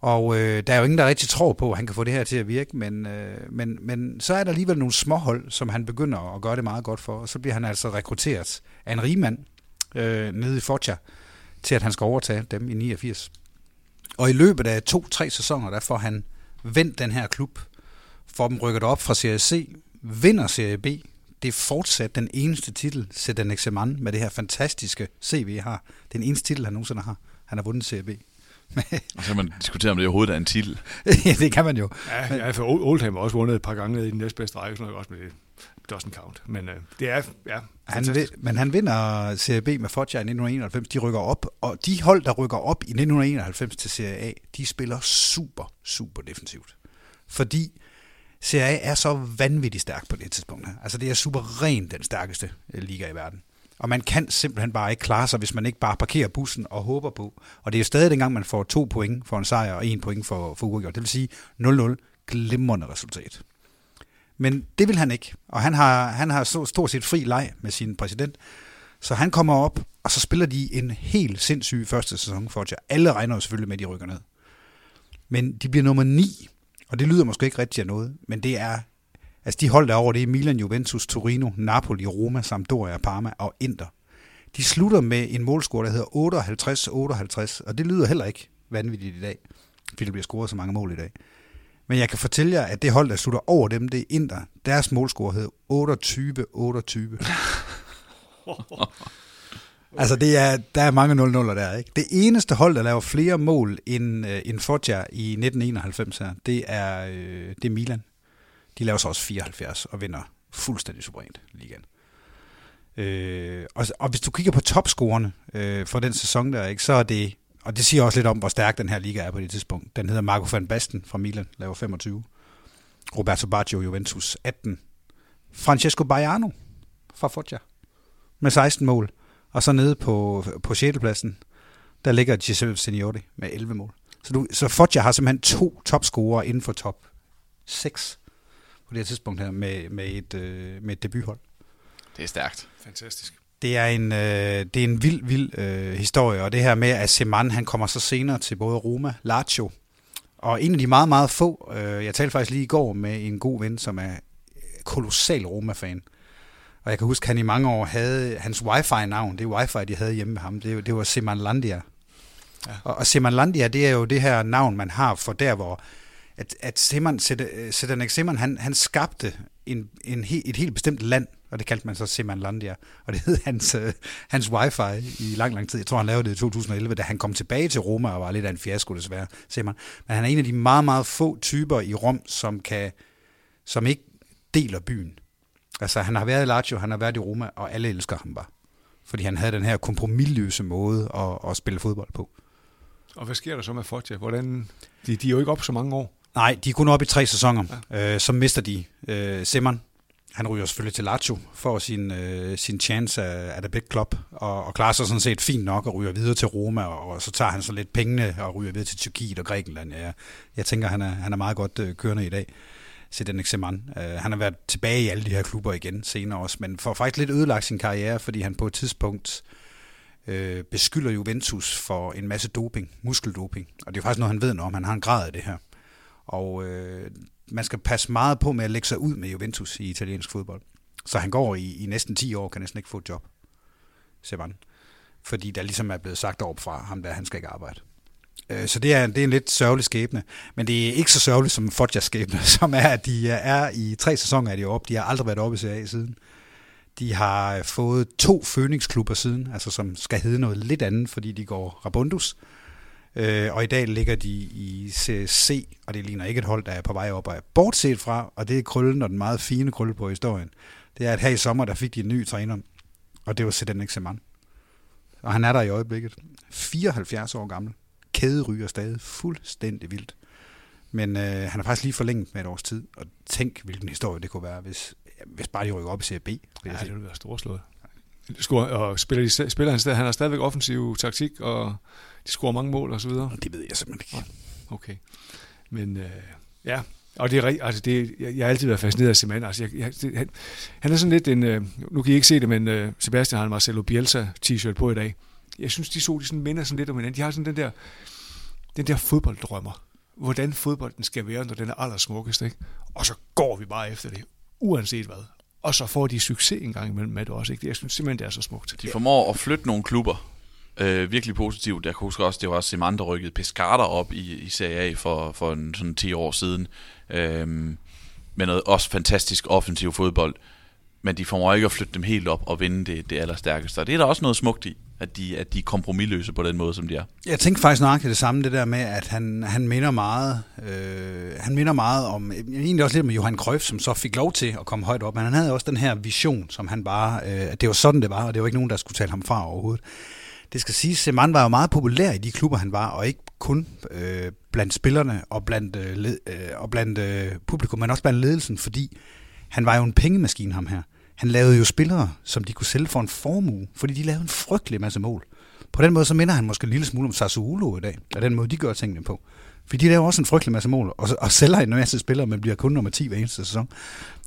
Og øh, der er jo ingen, der rigtig tror på, at han kan få det her til at virke, men, øh, men, men så er der alligevel nogle småhold, som han begynder at gøre det meget godt for, og så bliver han altså rekrutteret af en rigmand øh, nede i Foggia, til at han skal overtage dem i 89. Og i løbet af to-tre sæsoner, der får han vendt den her klub, får dem rykket op fra Serie C, vinder Serie B. Det er fortsat den eneste titel, Sedan Exeman, med det her fantastiske CV har. Den eneste titel, han nogensinde har. Han har vundet Serie B. og så kan man diskutere, om det overhovedet er en titel. ja, det kan man jo. Ja, ja for Oldham har også vundet et par gange i den næstbedste række, sådan noget også med det doesn't count. Men øh, det er, ja, han, Men han vinder Serie B med Foggia i 1991. De rykker op, og de hold, der rykker op i 1991 til Serie A, de spiller super, super defensivt. Fordi Serie A er så vanvittigt stærk på det tidspunkt. Altså det er super rent den stærkeste øh, liga i verden. Og man kan simpelthen bare ikke klare sig, hvis man ikke bare parkerer bussen og håber på. Og det er jo stadig dengang, man får to point for en sejr og en point for, for uafgjort. Det vil sige 0-0, glimrende resultat. Men det vil han ikke, og han har, han har stort set fri leg med sin præsident. Så han kommer op, og så spiller de en helt sindssyg første sæson for Roger. Alle regner jo selvfølgelig med, at de rykker ned. Men de bliver nummer 9, og det lyder måske ikke rigtig af noget, men det er, altså de hold derovre, det er Milan, Juventus, Torino, Napoli, Roma, Sampdoria, Parma og Inter. De slutter med en målscore, der hedder 58-58, og det lyder heller ikke vanvittigt i dag, fordi der bliver scoret så mange mål i dag. Men jeg kan fortælle jer, at det hold, der slutter over dem, det er Inter. Deres målscore hed 28-28. altså, det er, der er mange 0-0'er der, ikke? Det eneste hold, der laver flere mål end, uh, end Foggia i 1991 her, det er, uh, det er Milan. De laver så også 74 og vinder fuldstændig suverænt ligaen. Øh, og, og hvis du kigger på topscorerne øh, for den sæson der, ikke, så er det og det siger også lidt om, hvor stærk den her liga er på det tidspunkt. Den hedder Marco van Basten fra Milan, laver 25. Roberto Baggio, Juventus, 18. Francesco Baiano fra Foggia med 16 mål. Og så nede på, på 6. pladsen, der ligger Giuseppe Signori med 11 mål. Så, du, så Foggia har simpelthen to topscorer inden for top 6 på det her tidspunkt her med, med, et, øh, med et debuthold. Det er stærkt. Fantastisk. Det er en, øh, det er en vild, vild øh, historie, og det her med, at Seman han kommer så senere til både Roma, Lazio, og en af de meget, meget få, øh, jeg talte faktisk lige i går med en god ven, som er kolossal Roma-fan, og jeg kan huske, at han i mange år havde hans wifi-navn, det wifi, de havde hjemme med ham, det, det var Semanlandia. Ja. Og, og Semanlandia, det er jo det her navn, man har for der, hvor at, at Seman, Sedanek Seman, han, han skabte en, en, et helt bestemt land, og det kaldte man så Semanlandia, og det hed hans, uh, hans wifi i lang, lang tid. Jeg tror, han lavede det i 2011, da han kom tilbage til Roma og var lidt af en fiasko desværre, Seman. Men han er en af de meget, meget få typer i Rom, som, kan, som ikke deler byen. Altså, han har været i Lazio, han har været i Roma, og alle elsker ham bare. Fordi han havde den her kompromilløse måde at, at spille fodbold på. Og hvad sker der så med Foggia? Hvordan, de, de er jo ikke op så mange år. Nej, de er kun oppe i tre sæsoner. Ja. Øh, så mister de øh, Simon. Han ryger selvfølgelig til Lazio for sin, øh, sin chance af, af The Big Club, og, og klarer sig sådan set fint nok og ryger videre til Roma, og, og så tager han så lidt pengene og ryger videre til Tyrkiet og Grækenland. Ja, jeg tænker, han er, han er meget godt øh, kørende i dag. Zidane Zeman. Uh, øh, han har været tilbage i alle de her klubber igen senere også, men får faktisk lidt ødelagt sin karriere, fordi han på et tidspunkt øh, beskylder Juventus for en masse doping, muskeldoping. Og det er faktisk noget, han ved noget om. Han har en grad af det her. Og øh, man skal passe meget på med at lægge sig ud med Juventus i italiensk fodbold. Så han går i, i næsten 10 år, kan næsten ikke få et job. Sevan. Fordi der ligesom er blevet sagt op fra ham, der han skal ikke arbejde. Øh, så det er, det er en lidt sørgelig skæbne, men det er ikke så sørgeligt som Foggias skæbne, som er, at de øh, er i tre sæsoner er de oppe. De har aldrig været oppe i Serie A siden. De har fået to Phoenix-klubber siden, altså som skal hedde noget lidt andet, fordi de går Rabundus. Øh, og i dag ligger de i CSC, og det ligner ikke et hold, der er på vej op. Bortset fra, og det er krøllen og den meget fine krølle på historien, det er, at her i sommer, der fik de en ny træner, og det var Zidane Zeman. Og han er der i øjeblikket. 74 år gammel kæderyger stadig fuldstændig vildt. Men øh, han har faktisk lige forlænget med et års tid, og tænk, hvilken historie det kunne være, hvis, hvis bare de rykker op i Serie B. Ja, det ville være storslået. Og spiller, de, spiller han, stadig, han har stadigvæk offensiv taktik, og de scorer mange mål og så videre. Det ved jeg simpelthen ikke. Okay. Men øh, ja, og det er altså det, jeg, jeg har altid været fascineret af Seman. Altså, jeg, jeg, det, han, han er sådan lidt en, øh, nu kan I ikke se det, men øh, Sebastian har en Marcelo Bielsa t-shirt på i dag jeg synes, de så de sådan minder sådan lidt om hinanden. De har sådan den der, den der fodbolddrømmer. Hvordan fodbolden skal være, når den er allersmukkest. Ikke? Og så går vi bare efter det, uanset hvad. Og så får de succes en gang imellem med det også. Ikke? Jeg synes simpelthen, det er så smukt. De formår at flytte nogle klubber. Øh, virkelig positivt. Jeg kan huske også, det var Simon, der rykkede Pescara op i, i Serie A for, for en, sådan 10 år siden. Øh, med noget også fantastisk offensiv fodbold. Men de formår ikke at flytte dem helt op og vinde det, det allerstærkeste. Og det er der også noget smukt i at de, at de er kompromilløse på den måde, som de er. Jeg tænkte faktisk nok det samme, det der med, at han, han minder meget øh, han minder meget om, egentlig også lidt med Johan Cruyff, som så fik lov til at komme højt op, men han havde også den her vision, som han bare, øh, det var sådan, det var, og det var ikke nogen, der skulle tale ham fra overhovedet. Det skal siges, Seman var jo meget populær i de klubber, han var, og ikke kun øh, blandt spillerne og blandt, øh, led, øh, og blandt øh, publikum, men også blandt ledelsen, fordi han var jo en pengemaskine, ham her. Han lavede jo spillere, som de kunne sælge for en formue, fordi de lavede en frygtelig masse mål. På den måde så minder han måske en lille smule om Sassuolo i dag, af den måde, de gør tingene på. Fordi de laver også en frygtelig masse mål, og, og sælger en masse spillere, men bliver kun nummer 10 hver eneste sæson.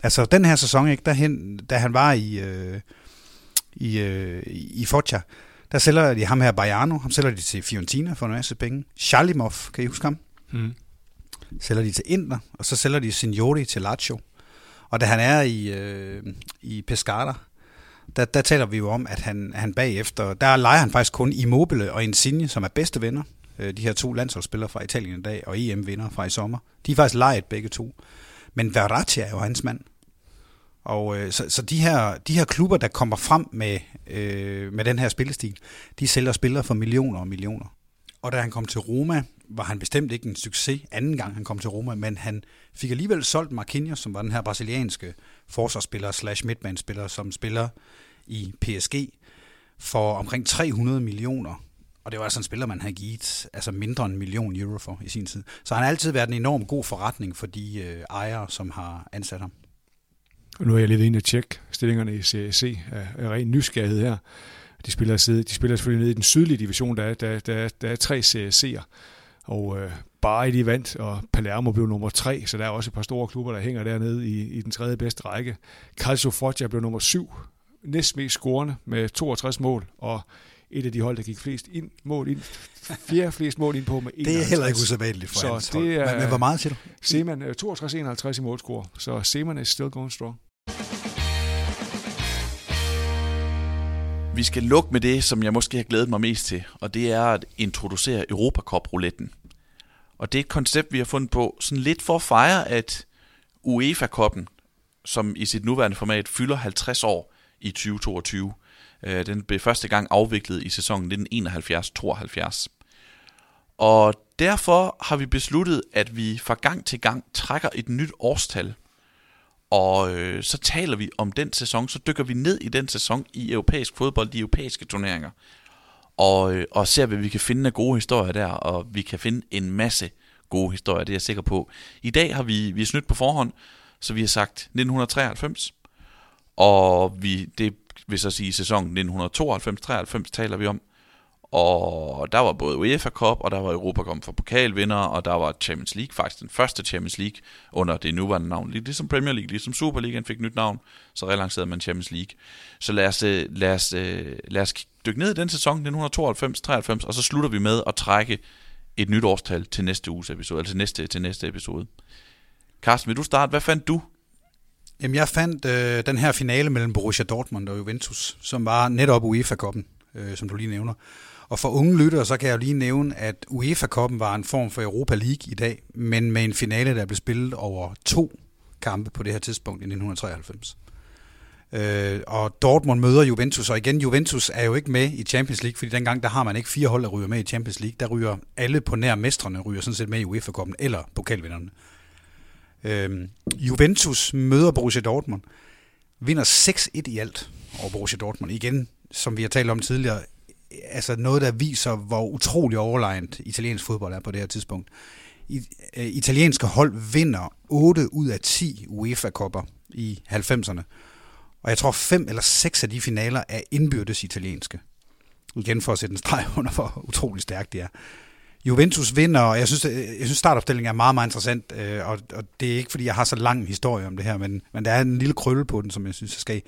Altså, den her sæson, ikke, derhen, da han var i, øh, i, øh, i Foggia, der sælger de ham her Bajano, ham sælger de til Fiorentina for en masse penge. Shalimov, kan I huske ham? Mm. Sælger de til Inter, og så sælger de Signori til Lazio. Og da han er i, øh, i Pescara, der, der taler vi jo om, at han, han bagefter, der leger han faktisk kun Immobile og Insigne, som er bedste venner. Øh, de her to landsholdsspillere fra Italien i dag, og EM-vinder fra i sommer. De er faktisk lejet begge to. Men Verratti er jo hans mand. Og øh, så, så de, her, de her klubber, der kommer frem med, øh, med den her spillestil, de sælger spillere for millioner og millioner. Og da han kom til Roma, var han bestemt ikke en succes anden gang, han kom til Roma, men han fik alligevel solgt Marquinhos, som var den her brasilianske forsvarsspiller slash midtbanespiller, som spiller i PSG for omkring 300 millioner. Og det var altså en spiller, man havde givet altså mindre end en million euro for i sin tid. Så han har altid været en enorm god forretning for de øh, ejere, som har ansat ham. Nu er jeg lidt inde og tjekke stillingerne i CAC af, af ren nysgerrighed her. De spiller, de spiller selvfølgelig nede i den sydlige division, der er, der, der, der er tre CAC'er. Og øh, Bari de vandt, og Palermo blev nummer tre, så der er også et par store klubber, der hænger dernede i, i den tredje bedste række. Calcio Foggia blev nummer syv, næst mest scorende med 62 mål, og et af de hold, der gik flest ind, mål ind, fjerde flest mål ind på med 51. Det er heller ikke usædvanligt for så hans det er, men, men hvor meget siger du? Seman 62-51 øh, i målscore, så Seman er still going strong. Vi skal lukke med det, som jeg måske har glædet mig mest til, og det er at introducere Europacup-rouletten. Og det er et koncept, vi har fundet på sådan lidt for at fejre, at UEFA-koppen, som i sit nuværende format fylder 50 år i 2022, øh, den blev første gang afviklet i sæsonen 1971-72. Og derfor har vi besluttet, at vi fra gang til gang trækker et nyt årstal – og øh, så taler vi om den sæson, så dykker vi ned i den sæson i europæisk fodbold, de europæiske turneringer, og, øh, og ser, hvad vi kan finde af gode historier der, og vi kan finde en masse gode historier, det er jeg sikker på. I dag har vi, vi er snydt på forhånd, så vi har sagt 1993, og vi, det vil så sige sæsonen 1992-93 taler vi om, og der var både UEFA Cup, og der var Europa Cup for pokalvinder, og der var Champions League, faktisk den første Champions League under det nuværende navn. Ligesom Premier League, ligesom Superligaen fik nyt navn, så relancerede man Champions League. Så lad os, øh, lad os, øh, lad os dykke ned i den sæson, 1992-93, og så slutter vi med at trække et nyt årstal til næste uges episode, altså til næste, til næste episode. Carsten, vil du starte? Hvad fandt du? Jamen, jeg fandt øh, den her finale mellem Borussia Dortmund og Juventus, som var netop UEFA-koppen, øh, som du lige nævner. Og for unge lyttere, så kan jeg jo lige nævne, at UEFA-koppen var en form for Europa League i dag, men med en finale, der blev spillet over to kampe på det her tidspunkt i 1993. Øh, og Dortmund møder Juventus, og igen, Juventus er jo ikke med i Champions League, fordi dengang der har man ikke fire hold, der ryger med i Champions League. Der ryger alle på nær mestrene, ryger sådan set med i UEFA-koppen, eller pokalvinderne. Øh, Juventus møder Borussia Dortmund, vinder 6-1 i alt over Borussia Dortmund. Igen, som vi har talt om tidligere, altså noget, der viser, hvor utrolig overlegnet italiensk fodbold er på det her tidspunkt. I, øh, italienske hold vinder 8 ud af 10 UEFA-kopper i 90'erne. Og jeg tror, fem eller seks af de finaler er indbyrdes italienske. Igen for at sætte en streg under, hvor utrolig stærkt det er. Juventus vinder, og jeg synes, jeg synes startopstillingen er meget, meget interessant, øh, og, og det er ikke, fordi jeg har så lang historie om det her, men, men der er en lille krølle på den, som jeg synes, jeg skal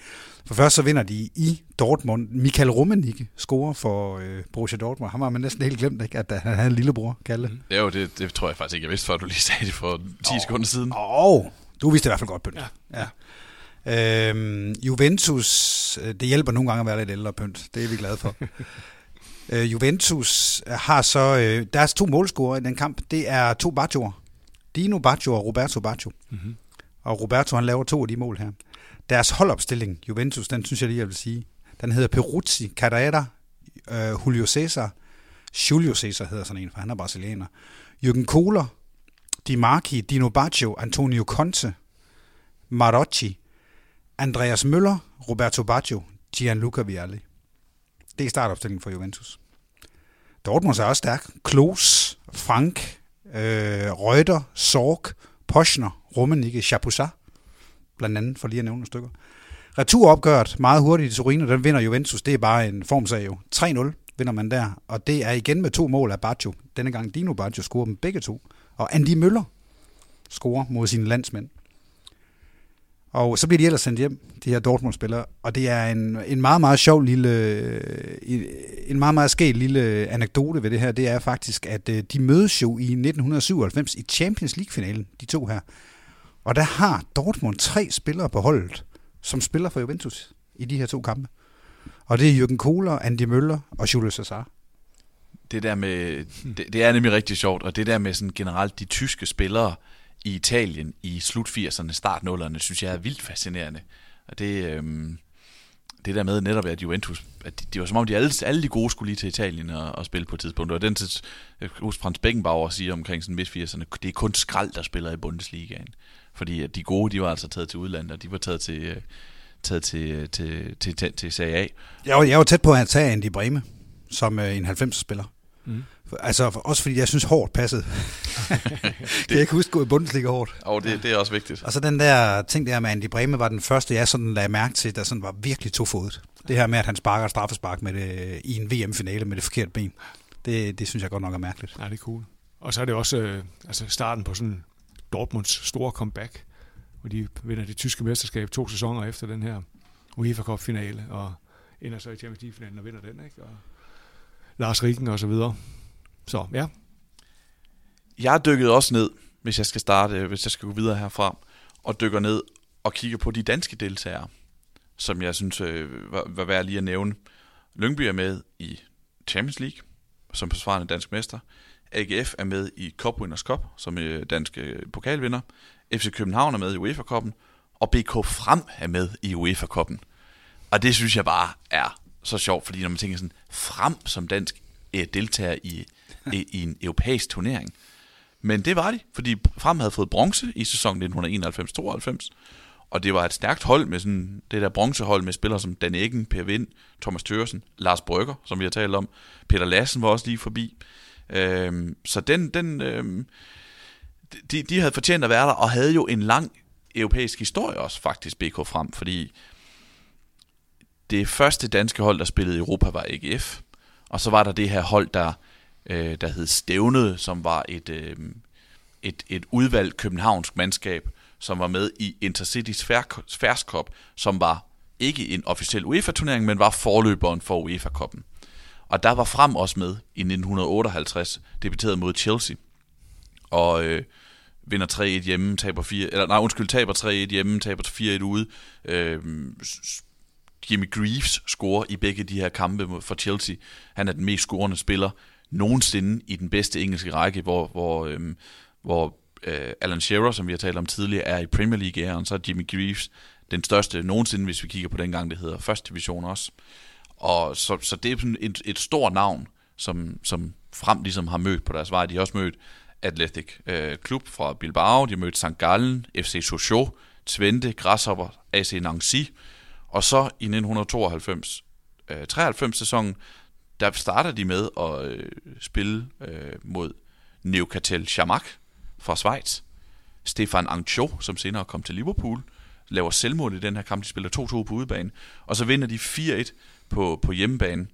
For først så vinder de i Dortmund. Michael Rummenigge scorer for øh, Borussia Dortmund. Han har man næsten helt glemt, ikke, at han havde en lillebror, Kalle. Mm. Jo, det, det tror jeg faktisk ikke, jeg vidste, før du lige sagde det for 10 oh. sekunder siden. Åh, oh, du vidste i hvert fald godt, Pynt. Ja. ja. Øhm, Juventus, øh, det hjælper nogle gange at være lidt ældre, Pynt. Det er vi glade for. Øh, Juventus har så øh, deres to målscorer i den kamp. Det er to Baggioer. Dino Baggio og Roberto Baggio. Mm-hmm. Og Roberto han laver to af de mål her. Deres holdopstilling, Juventus, den synes jeg lige, jeg vil sige. Den hedder Peruzzi, Carrera, øh, Julio Cesar. Julio Cesar hedder sådan en, for han er brasilianer. Jürgen Kohler, Di Marchi, Dino Baggio, Antonio Conte, Marocci, Andreas Møller, Roberto Baggio, Gianluca Vialli. Det er startopstillingen for Juventus. Dortmund er også stærk. Klos, Frank, øh, Reuter, Sorg, Poschner, Rummenigge, Chapuzat, blandt andet, for lige at nævne nogle stykker. Returopgøret meget hurtigt i Torino, den vinder Juventus. Det er bare en formsag jo. 3-0 vinder man der, og det er igen med to mål af Baccio. Denne gang Dino Baccio scorer dem begge to. Og Andy Møller scorer mod sine landsmænd. Og så bliver de ellers sendt hjem, de her Dortmund-spillere, og det er en, en meget, meget sjov lille, en meget, meget skæg lille anekdote ved det her, det er faktisk, at øh, de mødes jo i 1997 i Champions League-finalen, de to her. Og der har Dortmund tre spillere på holdet, som spiller for Juventus i de her to kampe. Og det er Jürgen Kohler, Andy Møller og Jules Cesar. Det der med, det, det er nemlig rigtig sjovt, og det der med sådan generelt de tyske spillere, i Italien i slut 80'erne, start 0'erne, synes jeg er vildt fascinerende. Og det, øhm, det der med netop, at Juventus, at det, det var som om, de alle, alle de gode skulle lige til Italien og, og spille på et tidspunkt. Og den til, jeg husker Frans Beckenbauer siger omkring sådan midt 80'erne, det er kun skrald, der spiller i Bundesligaen. Fordi at de gode, de var altså taget til udlandet, og de var taget til, øh, taget til, til, til, til, til Serie A. Jeg var, jeg var tæt på at tage Andy Breme som øh, en 90'er-spiller. Mm. Altså også fordi jeg synes hårdt passede. det, kan jeg ikke huske gå i Bundesliga hårdt. Og det, det er også vigtigt. Og så den der ting der med Andy Breme var den første, jeg sådan lagde mærke til, der sådan var virkelig tofodet. Det her med, at han sparker straffespark med det, i en VM-finale med det forkerte ben. Det, det synes jeg godt nok er mærkeligt. Ja, det er cool. Og så er det også øh, altså starten på sådan Dortmunds store comeback, hvor de vinder det tyske mesterskab to sæsoner efter den her UEFA Cup-finale, og ender så i Champions League-finalen og vinder den, ikke? Og Lars Rikken og så videre. Så ja. Jeg dykkede også ned, hvis jeg skal starte, øh, hvis jeg skal gå videre herfra, og dykker ned og kigger på de danske deltagere, som jeg synes øh, var, var værd lige at nævne. Lyngby er med i Champions League, som forsvarende dansk mester. AGF er med i Cup Winners Cup, som er dansk øh, pokalvinder. FC København er med i UEFA Cup'en, og BK Frem er med i UEFA Cup'en. Og det synes jeg bare er så sjovt, fordi når man tænker sådan, Frem som dansk øh, deltager i øh, i en europæisk turnering. Men det var de, fordi Frem havde fået bronze i sæsonen 1991-92, og det var et stærkt hold med sådan, det der bronzehold med spillere som Dan Eggen, Per Vind, Thomas Tørsen, Lars Brygger, som vi har talt om. Peter Lassen var også lige forbi. Øhm, så den, den øhm, de, de havde fortjent at være der, og havde jo en lang europæisk historie også faktisk, BK Frem, fordi det første danske hold, der spillede i Europa, var AGF. Og så var der det her hold, der, øh, der hed Stævnet, som var et, øh, et, et udvalgt københavnsk mandskab, som var med i Intercities Færskop, som var ikke en officiel UEFA-turnering, men var forløberen for UEFA-koppen. Og der var Frem også med i 1958, debuteret mod Chelsea. Og øh, vinder 3-1 hjemme, taber 4, eller nej, undskyld, taber 3-1 hjemme, taber 4-1 ude. Øh, Jimmy Greaves scorer i begge de her kampe for Chelsea. Han er den mest scorende spiller nogensinde i den bedste engelske række, hvor, hvor, øhm, hvor øh, Alan Shearer, som vi har talt om tidligere, er i Premier League-æren, så er Jimmy Greaves den største nogensinde, hvis vi kigger på den gang, det hedder første division også. Og så, så det er sådan et, et stort navn, som, som frem ligesom har mødt på deres vej. De har også mødt Athletic øh, Klub fra Bilbao, de har mødt St. Gallen, FC Sochaux, Twente, Grasshopper, AC Nancy. Og så i 1992 øh, 93 sæsonen, der starter de med at øh, spille øh, mod Neuchâtel Chamak fra Schweiz. Stefan Ancho, som senere kom til Liverpool, laver selvmål i den her kamp. De spiller 2-2 på udebane. Og så vinder de 4-1 på, på hjemmebane.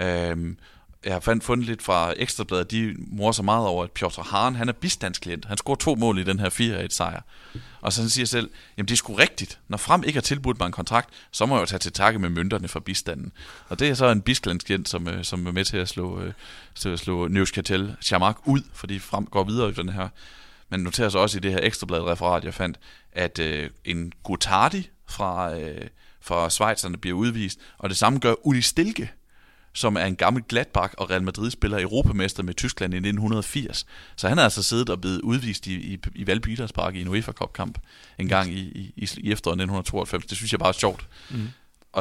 Øhm, jeg har fandt, fundet lidt fra Ekstrabladet, de morer så meget over, at Piotr Hahn, han er bistandsklient. Han scorer to mål i den her 4-1 sejr. Og så han siger selv, jamen det er sgu rigtigt. Når Frem ikke har tilbudt mig en kontrakt, så må jeg jo tage til takke med mønterne fra bistanden. Og det er så en bistandsklient, som, øh, som er med til at slå, øh, til at slå Neuskatel Chamak ud, fordi Frem går videre i den her. Men noterer så også i det her Ekstrabladet referat, jeg fandt, at øh, en Gotardi fra, øh, fra Schweizerne bliver udvist, og det samme gør Uli Stilke, som er en gammel Gladbach og Real Madrid-spiller, europamester med Tyskland i 1980. Så han har altså siddet og blevet udvist i, i, i Valby Idrætspark i en UEFA Cup-kamp en gang i, i, i efteråret 1992. Det synes jeg bare er sjovt. Mm.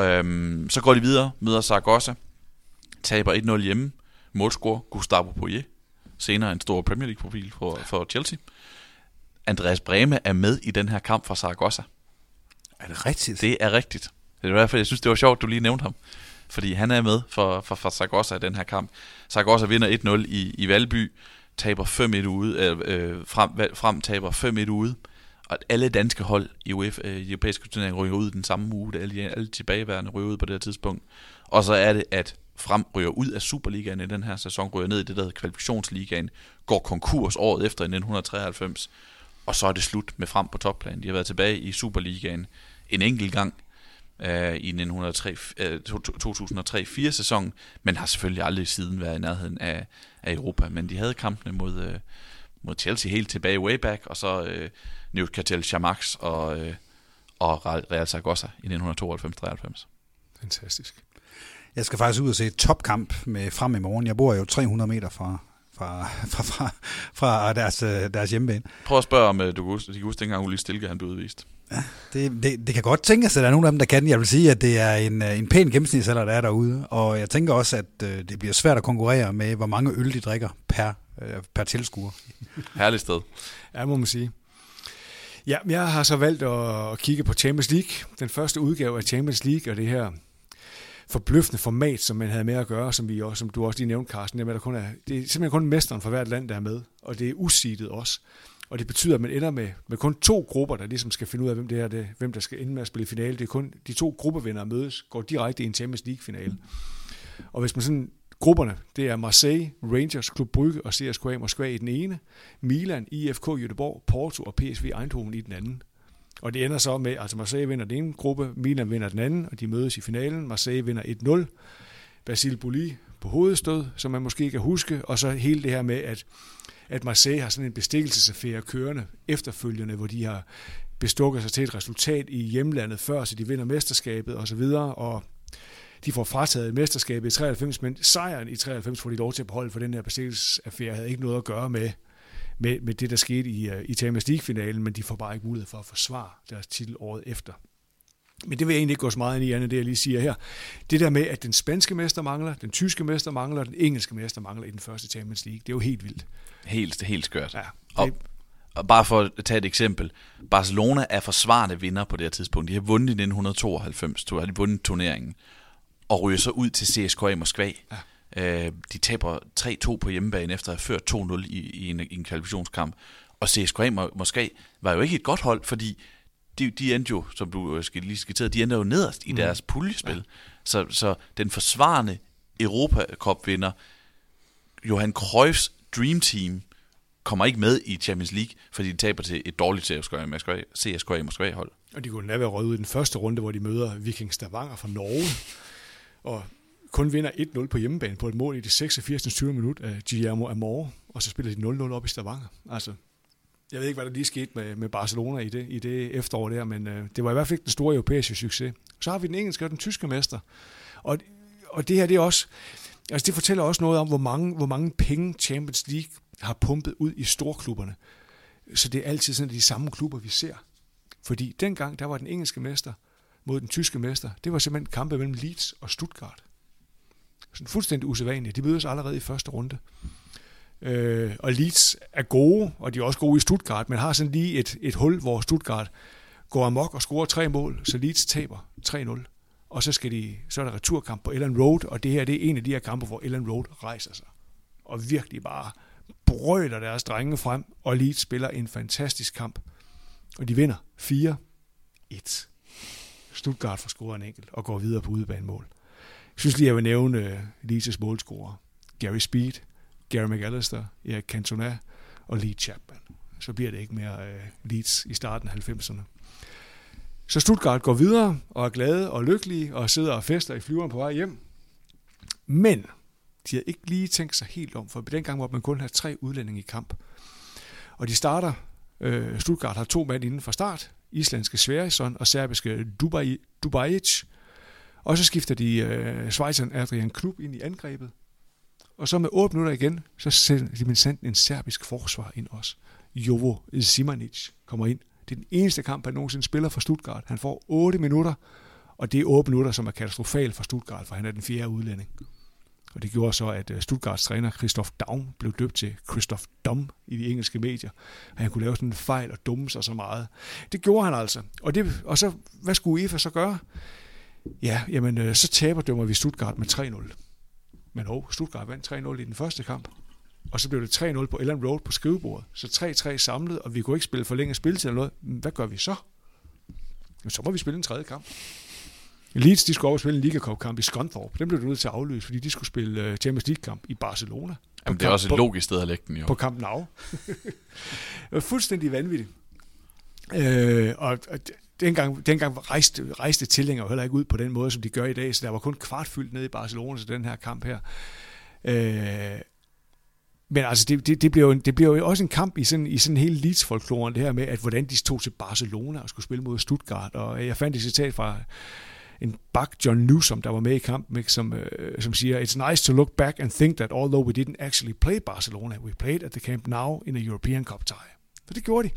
Øhm, så går de videre, møder Zaragoza, taber 1-0 hjemme, målscorer Gustavo Poirier, senere en stor Premier League-profil for, for Chelsea. Andreas Breme er med i den her kamp for Zaragoza. Er det rigtigt? Det er rigtigt. Det er i hvert fald, jeg synes, det var sjovt, du lige nævnte ham. Fordi han er med for, for, for Zaragoza i den her kamp. Zaragoza vinder 1-0 i, i Valby, taber 5-1 ude, øh, øh frem, frem taber 5-1 ude. Og alle danske hold i UEFA, øh, i europæiske turnering ryger ud den samme uge. Alle, alle tilbageværende ryger ud på det her tidspunkt. Og så er det, at frem ryger ud af Superligaen i den her sæson, ryger ned i det, der hedder kvalifikationsligaen, går konkurs året efter i 1993, og så er det slut med frem på topplan. De har været tilbage i Superligaen en enkelt gang øh, i 2003-4 sæsonen, men har selvfølgelig aldrig siden været i nærheden af, af Europa. Men de havde kampene mod, øh, mod Chelsea helt tilbage way back, og så øh, Newcastle Chamax og, øh, og Real Zaragoza i 1992-93. Fantastisk. Jeg skal faktisk ud og se et topkamp med frem i morgen. Jeg bor jo 300 meter fra, fra, fra, fra, fra deres, deres hjemmebane. Prøv at spørge, om øh, du kan huske, dengang Uli Stilke han blev udvist. Ja, det, det, det kan godt tænkes, at der er nogle af dem, der kan. Jeg vil sige, at det er en, øh, en pæn gennemsnitsalder, der er derude. Og jeg tænker også, at øh, det bliver svært at konkurrere med, hvor mange øl de drikker per, øh, per tilskuer. Herligt sted. Ja, må man sige. Ja, jeg har så valgt at kigge på Champions League. Den første udgave af Champions League, og det her forbløffende format, som man havde med at gøre, som, vi også, som du også lige nævnte, Carsten. Det er, der kun er, det er simpelthen kun mesteren for hvert land, der er med, og det er usidet også. Og det betyder, at man ender med, med kun to grupper, der ligesom skal finde ud af, hvem, det er, det, hvem der skal ende med at spille finale. Det er kun de to gruppevindere mødes, går direkte i en Champions League-finale. Og hvis man sådan grupperne, det er Marseille, Rangers, Klub Brygge og CSKA Moskva i den ene, Milan, IFK Göteborg, Porto og PSV Eindhoven i den anden. Og det ender så med, at altså Marseille vinder den ene gruppe, Milan vinder den anden, og de mødes i finalen. Marseille vinder 1-0. Basil Bouli på hovedstød, som man måske kan huske, og så hele det her med, at, at Marseille har sådan en bestikkelsesaffære kørende efterfølgende, hvor de har bestukket sig til et resultat i hjemlandet før, så de vinder mesterskabet osv., og, og de får frataget mesterskabet i 93, men sejren i 93 får de lov til at beholde, for den her bestikkelsesaffære havde ikke noget at gøre med, med, med det, der skete i, øh, i Champions League-finalen, men de får bare ikke mulighed for at forsvare deres titel året efter. Men det vil jeg egentlig ikke gå så meget ind i, andet det jeg lige siger her. Det der med, at den spanske mester mangler, den tyske mester mangler, den engelske mester mangler i den første Champions League, det er jo helt vildt. Helt, helt skørt. Ja, det... og, og bare for at tage et eksempel. Barcelona er forsvarende vinder på det her tidspunkt. De har vundet i 1992, de har vundet turneringen, og ryger så ud til CSKA Moskva. Ja Øh, de taber 3-2 på hjemmebane efter at have ført 2-0 i, i, en, i en kvalifikationskamp. Og CSKA måske var jo ikke et godt hold, fordi de, de endte jo, som du øh, skal lige skitseret, de endte jo nederst i mm. deres puljespil. Ja. Så, så den forsvarende Europa Cup vinder Johan Cruyffs Dream Team kommer ikke med i Champions League, fordi de taber til et dårligt CSKA Moskva, CSKA Moskva hold. Og de kunne da være røget ud i den første runde, hvor de møder Viking Stavanger fra Norge. Og kun vinder 1-0 på hjemmebane på et mål i det 86. 20. minut af Guillermo Amor, og så spiller de 0-0 op i Stavanger. Altså, jeg ved ikke, hvad der lige skete med, med Barcelona i det, i det efterår der, men øh, det var i hvert fald ikke den store europæiske succes. Så har vi den engelske og den tyske mester. Og, og det her, det er også, altså det fortæller også noget om, hvor mange, hvor mange penge Champions League har pumpet ud i storklubberne. Så det er altid sådan de samme klubber, vi ser. Fordi dengang, der var den engelske mester mod den tyske mester, det var simpelthen kampe mellem Leeds og Stuttgart. Sådan fuldstændig usædvanligt. De mødes allerede i første runde. Øh, og Leeds er gode, og de er også gode i Stuttgart, men har sådan lige et, et hul, hvor Stuttgart går amok og scorer tre mål, så Leeds taber 3-0. Og så, skal de, så er der returkamp på Ellen Road, og det her det er en af de her kampe, hvor Ellen Road rejser sig. Og virkelig bare brøler deres drenge frem, og Leeds spiller en fantastisk kamp. Og de vinder 4-1. Stuttgart får scoret en enkelt og går videre på udebanemål. Jeg synes lige, jeg vil nævne øh, Leeds' målscorer. Gary Speed, Gary McAllister, Erik Cantona og Lee Chapman. Så bliver det ikke mere øh, Leeds i starten af 90'erne. Så Stuttgart går videre og er glade og lykkelige og sidder og fester i flyveren på vej hjem. Men de har ikke lige tænkt sig helt om, for dengang måtte man kun have tre udlændinge i kamp. Og de starter, øh, Stuttgart har to mand inden fra start, islandske Sverison og serbiske Dubai, Dubajic. Og så skifter de øh, Schweizeren Adrian Knub ind i angrebet. Og så med 8 minutter igen, så sender de sendt en serbisk forsvar ind også. Jovo Simanic kommer ind. Det er den eneste kamp, han nogensinde spiller for Stuttgart. Han får 8 minutter, og det er 8 minutter, som er katastrofalt for Stuttgart, for han er den fjerde udlænding. Og det gjorde så, at øh, Stuttgarts træner Christoph Daum blev døbt til Christoph Dom i de engelske medier. Og han kunne lave sådan en fejl og dumme sig så meget. Det gjorde han altså. Og, det, og så, hvad skulle UEFA så gøre? Ja, jamen, øh, så taber dømmer vi Stuttgart med 3-0. Men oh, Stuttgart vandt 3-0 i den første kamp. Og så blev det 3-0 på Ellen Road på skrivebordet. Så 3-3 samlet, og vi kunne ikke spille for længe spilletid eller noget. Hvad gør vi så? Jamen, så må vi spille en tredje kamp. Leeds, de skulle over spille en Liga Cup-kamp i Scunthorpe. Den blev du nødt til at aflyse, fordi de skulle spille uh, Champions League-kamp i Barcelona. Jamen, det er også et logisk sted at lægge den jo. På Camp Nou. det var fuldstændig vanvittigt. Øh, og, og dengang, dengang rejste, rejste tilhængere heller ikke ud på den måde, som de gør i dag, så der var kun kvartfyldt nede i Barcelona til den her kamp her. Øh, men altså, det, det, det, bliver jo, det bliver jo også en kamp i sådan, i sådan hele Leeds-folkloren, det her med, at hvordan de tog til Barcelona og skulle spille mod Stuttgart. Og jeg fandt et citat fra en bak, John Newsom, der var med i kampen, som, øh, som siger, It's nice to look back and think that although we didn't actually play Barcelona, we played at the Camp Now in a European Cup tie. For det gjorde de.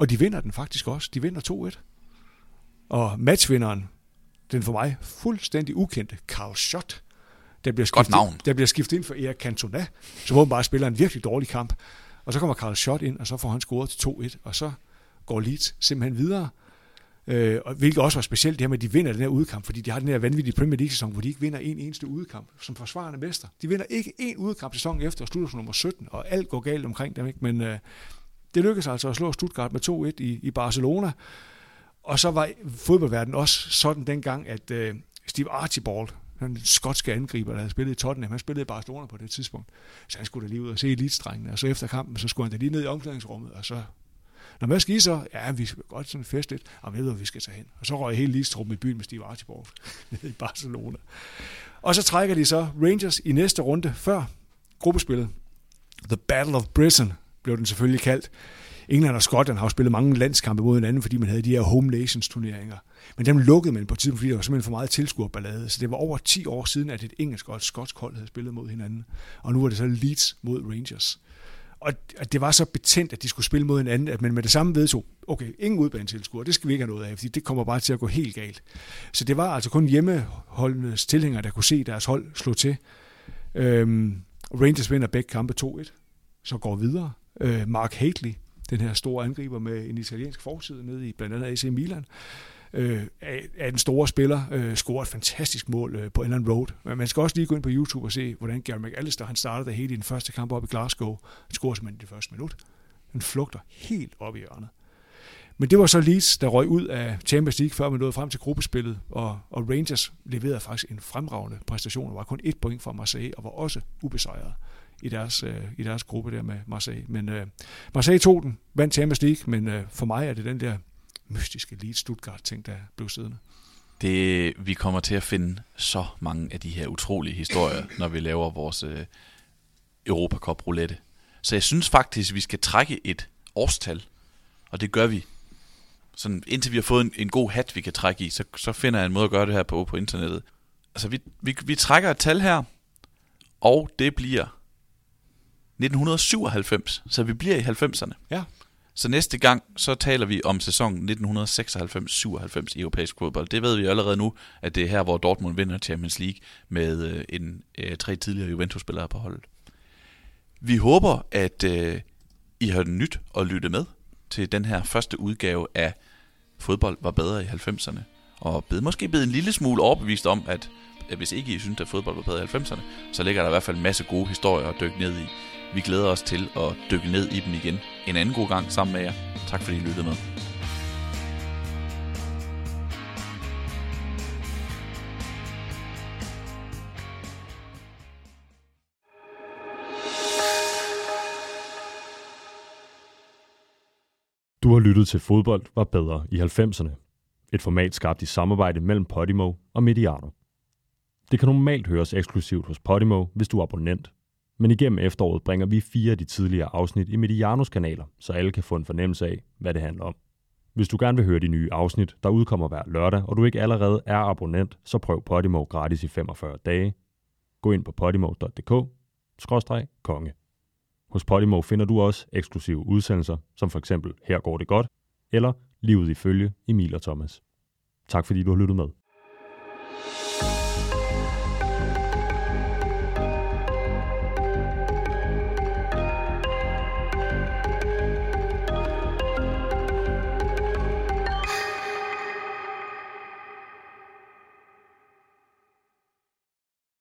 Og de vinder den faktisk også. De vinder 2-1. Og matchvinderen, den for mig fuldstændig ukendte, Carl Schott, der bliver, skiftet, navn. der bliver skiftet ind for Erik Cantona, som bare spiller en virkelig dårlig kamp. Og så kommer Carl Schott ind, og så får han scoret til 2-1, og så går Leeds simpelthen videre. Øh, og hvilket også var specielt det her med, at de vinder den her udkamp, fordi de har den her vanvittige Premier League-sæson, hvor de ikke vinder en eneste udkamp som forsvarende mester. De vinder ikke en udkamp sæsonen efter og slutter som nummer 17, og alt går galt omkring dem. Ikke? Men øh, det lykkedes altså at slå Stuttgart med 2-1 i, i Barcelona. Og så var fodboldverdenen også sådan dengang, at øh, Steve Archibald, den skotske angriber, der havde spillet i Tottenham, han spillede i Barcelona på det tidspunkt. Så han skulle da lige ud og se elitstrengene, og så efter kampen, så skulle han da lige ned i omklædningsrummet, og så når man skal I så? Ja, vi skal godt sådan fest lidt. Og ved du, vi skal tage hen. Og så røg hele Lidstruppen i byen med Steve Archibald i Barcelona. Og så trækker de så Rangers i næste runde før gruppespillet. The Battle of Britain blev den selvfølgelig kaldt. England og Skotland har jo spillet mange landskampe mod hinanden, fordi man havde de her home nations turneringer. Men dem lukkede man på tiden, fordi der var simpelthen for meget tilskuerballade. Så det var over 10 år siden, at et engelsk og et skotsk hold havde spillet mod hinanden. Og nu var det så Leeds mod Rangers. Og det var så betændt, at de skulle spille mod hinanden, at man med det samme vedtog, okay, ingen udbanetilskuer, det skal vi ikke have noget af, fordi det kommer bare til at gå helt galt. Så det var altså kun hjemmeholdenes tilhængere, der kunne se deres hold slå til. Øhm, Rangers vinder begge kampe 2-1, så går videre. Øh, Mark Hatley, den her store angriber med en italiensk forside nede i blandt andet AC Milan, øh, er den store spiller, øh, scorer et fantastisk mål øh, på Ellen Road. Men man skal også lige gå ind på YouTube og se, hvordan Gary McAllister, han startede det hele i den første kamp op i Glasgow. Han scorer simpelthen i det første minut. Han flugter helt op i hjørnet. Men det var så Leeds, der røg ud af Champions League, før man nåede frem til gruppespillet, og, og Rangers leverede faktisk en fremragende præstation, og var kun et point fra Marseille, og var også ubesejret i deres, øh, i deres gruppe der med Marseille. Men øh, Marseille tog den, vandt Champions League, men øh, for mig er det den der mystiske Leeds Stuttgart-ting, der blev siddende. Det, vi kommer til at finde så mange af de her utrolige historier, når vi laver vores øh, Europacup-roulette. Så jeg synes faktisk, vi skal trække et årstal, og det gør vi. Sådan, indtil vi har fået en, en god hat, vi kan trække i, så, så finder jeg en måde at gøre det her på på internettet. Altså, vi, vi, vi trækker et tal her, og det bliver 1997, så vi bliver i 90'erne. Ja. Så næste gang, så taler vi om sæsonen 1996-97 i europæisk fodbold. Det ved vi allerede nu, at det er her, hvor Dortmund vinder Champions League med øh, en øh, tre tidligere Juventus-spillere på holdet. Vi håber, at øh, I har nyt at lytte med til den her første udgave af Fodbold var bedre i 90'erne. Og bed, måske blevet en lille smule overbevist om, at, hvis ikke I synes, at fodbold var bedre i 90'erne, så ligger der i hvert fald en masse gode historier at dykke ned i. Vi glæder os til at dykke ned i dem igen en anden god gang sammen med jer. Tak fordi I lyttede med. Du har lyttet til Fodbold var bedre i 90'erne. Et format skabt i samarbejde mellem Podimo og Mediano. Det kan normalt høres eksklusivt hos Podimo, hvis du er abonnent. Men igennem efteråret bringer vi fire af de tidligere afsnit i Medianos kanaler, så alle kan få en fornemmelse af, hvad det handler om. Hvis du gerne vil høre de nye afsnit, der udkommer hver lørdag, og du ikke allerede er abonnent, så prøv Podimo gratis i 45 dage. Gå ind på podimo.dk-konge. Hos Podimo finder du også eksklusive udsendelser, som for eksempel Her går det godt, eller Livet i følge Emil og Thomas. Tak fordi du har lyttet med.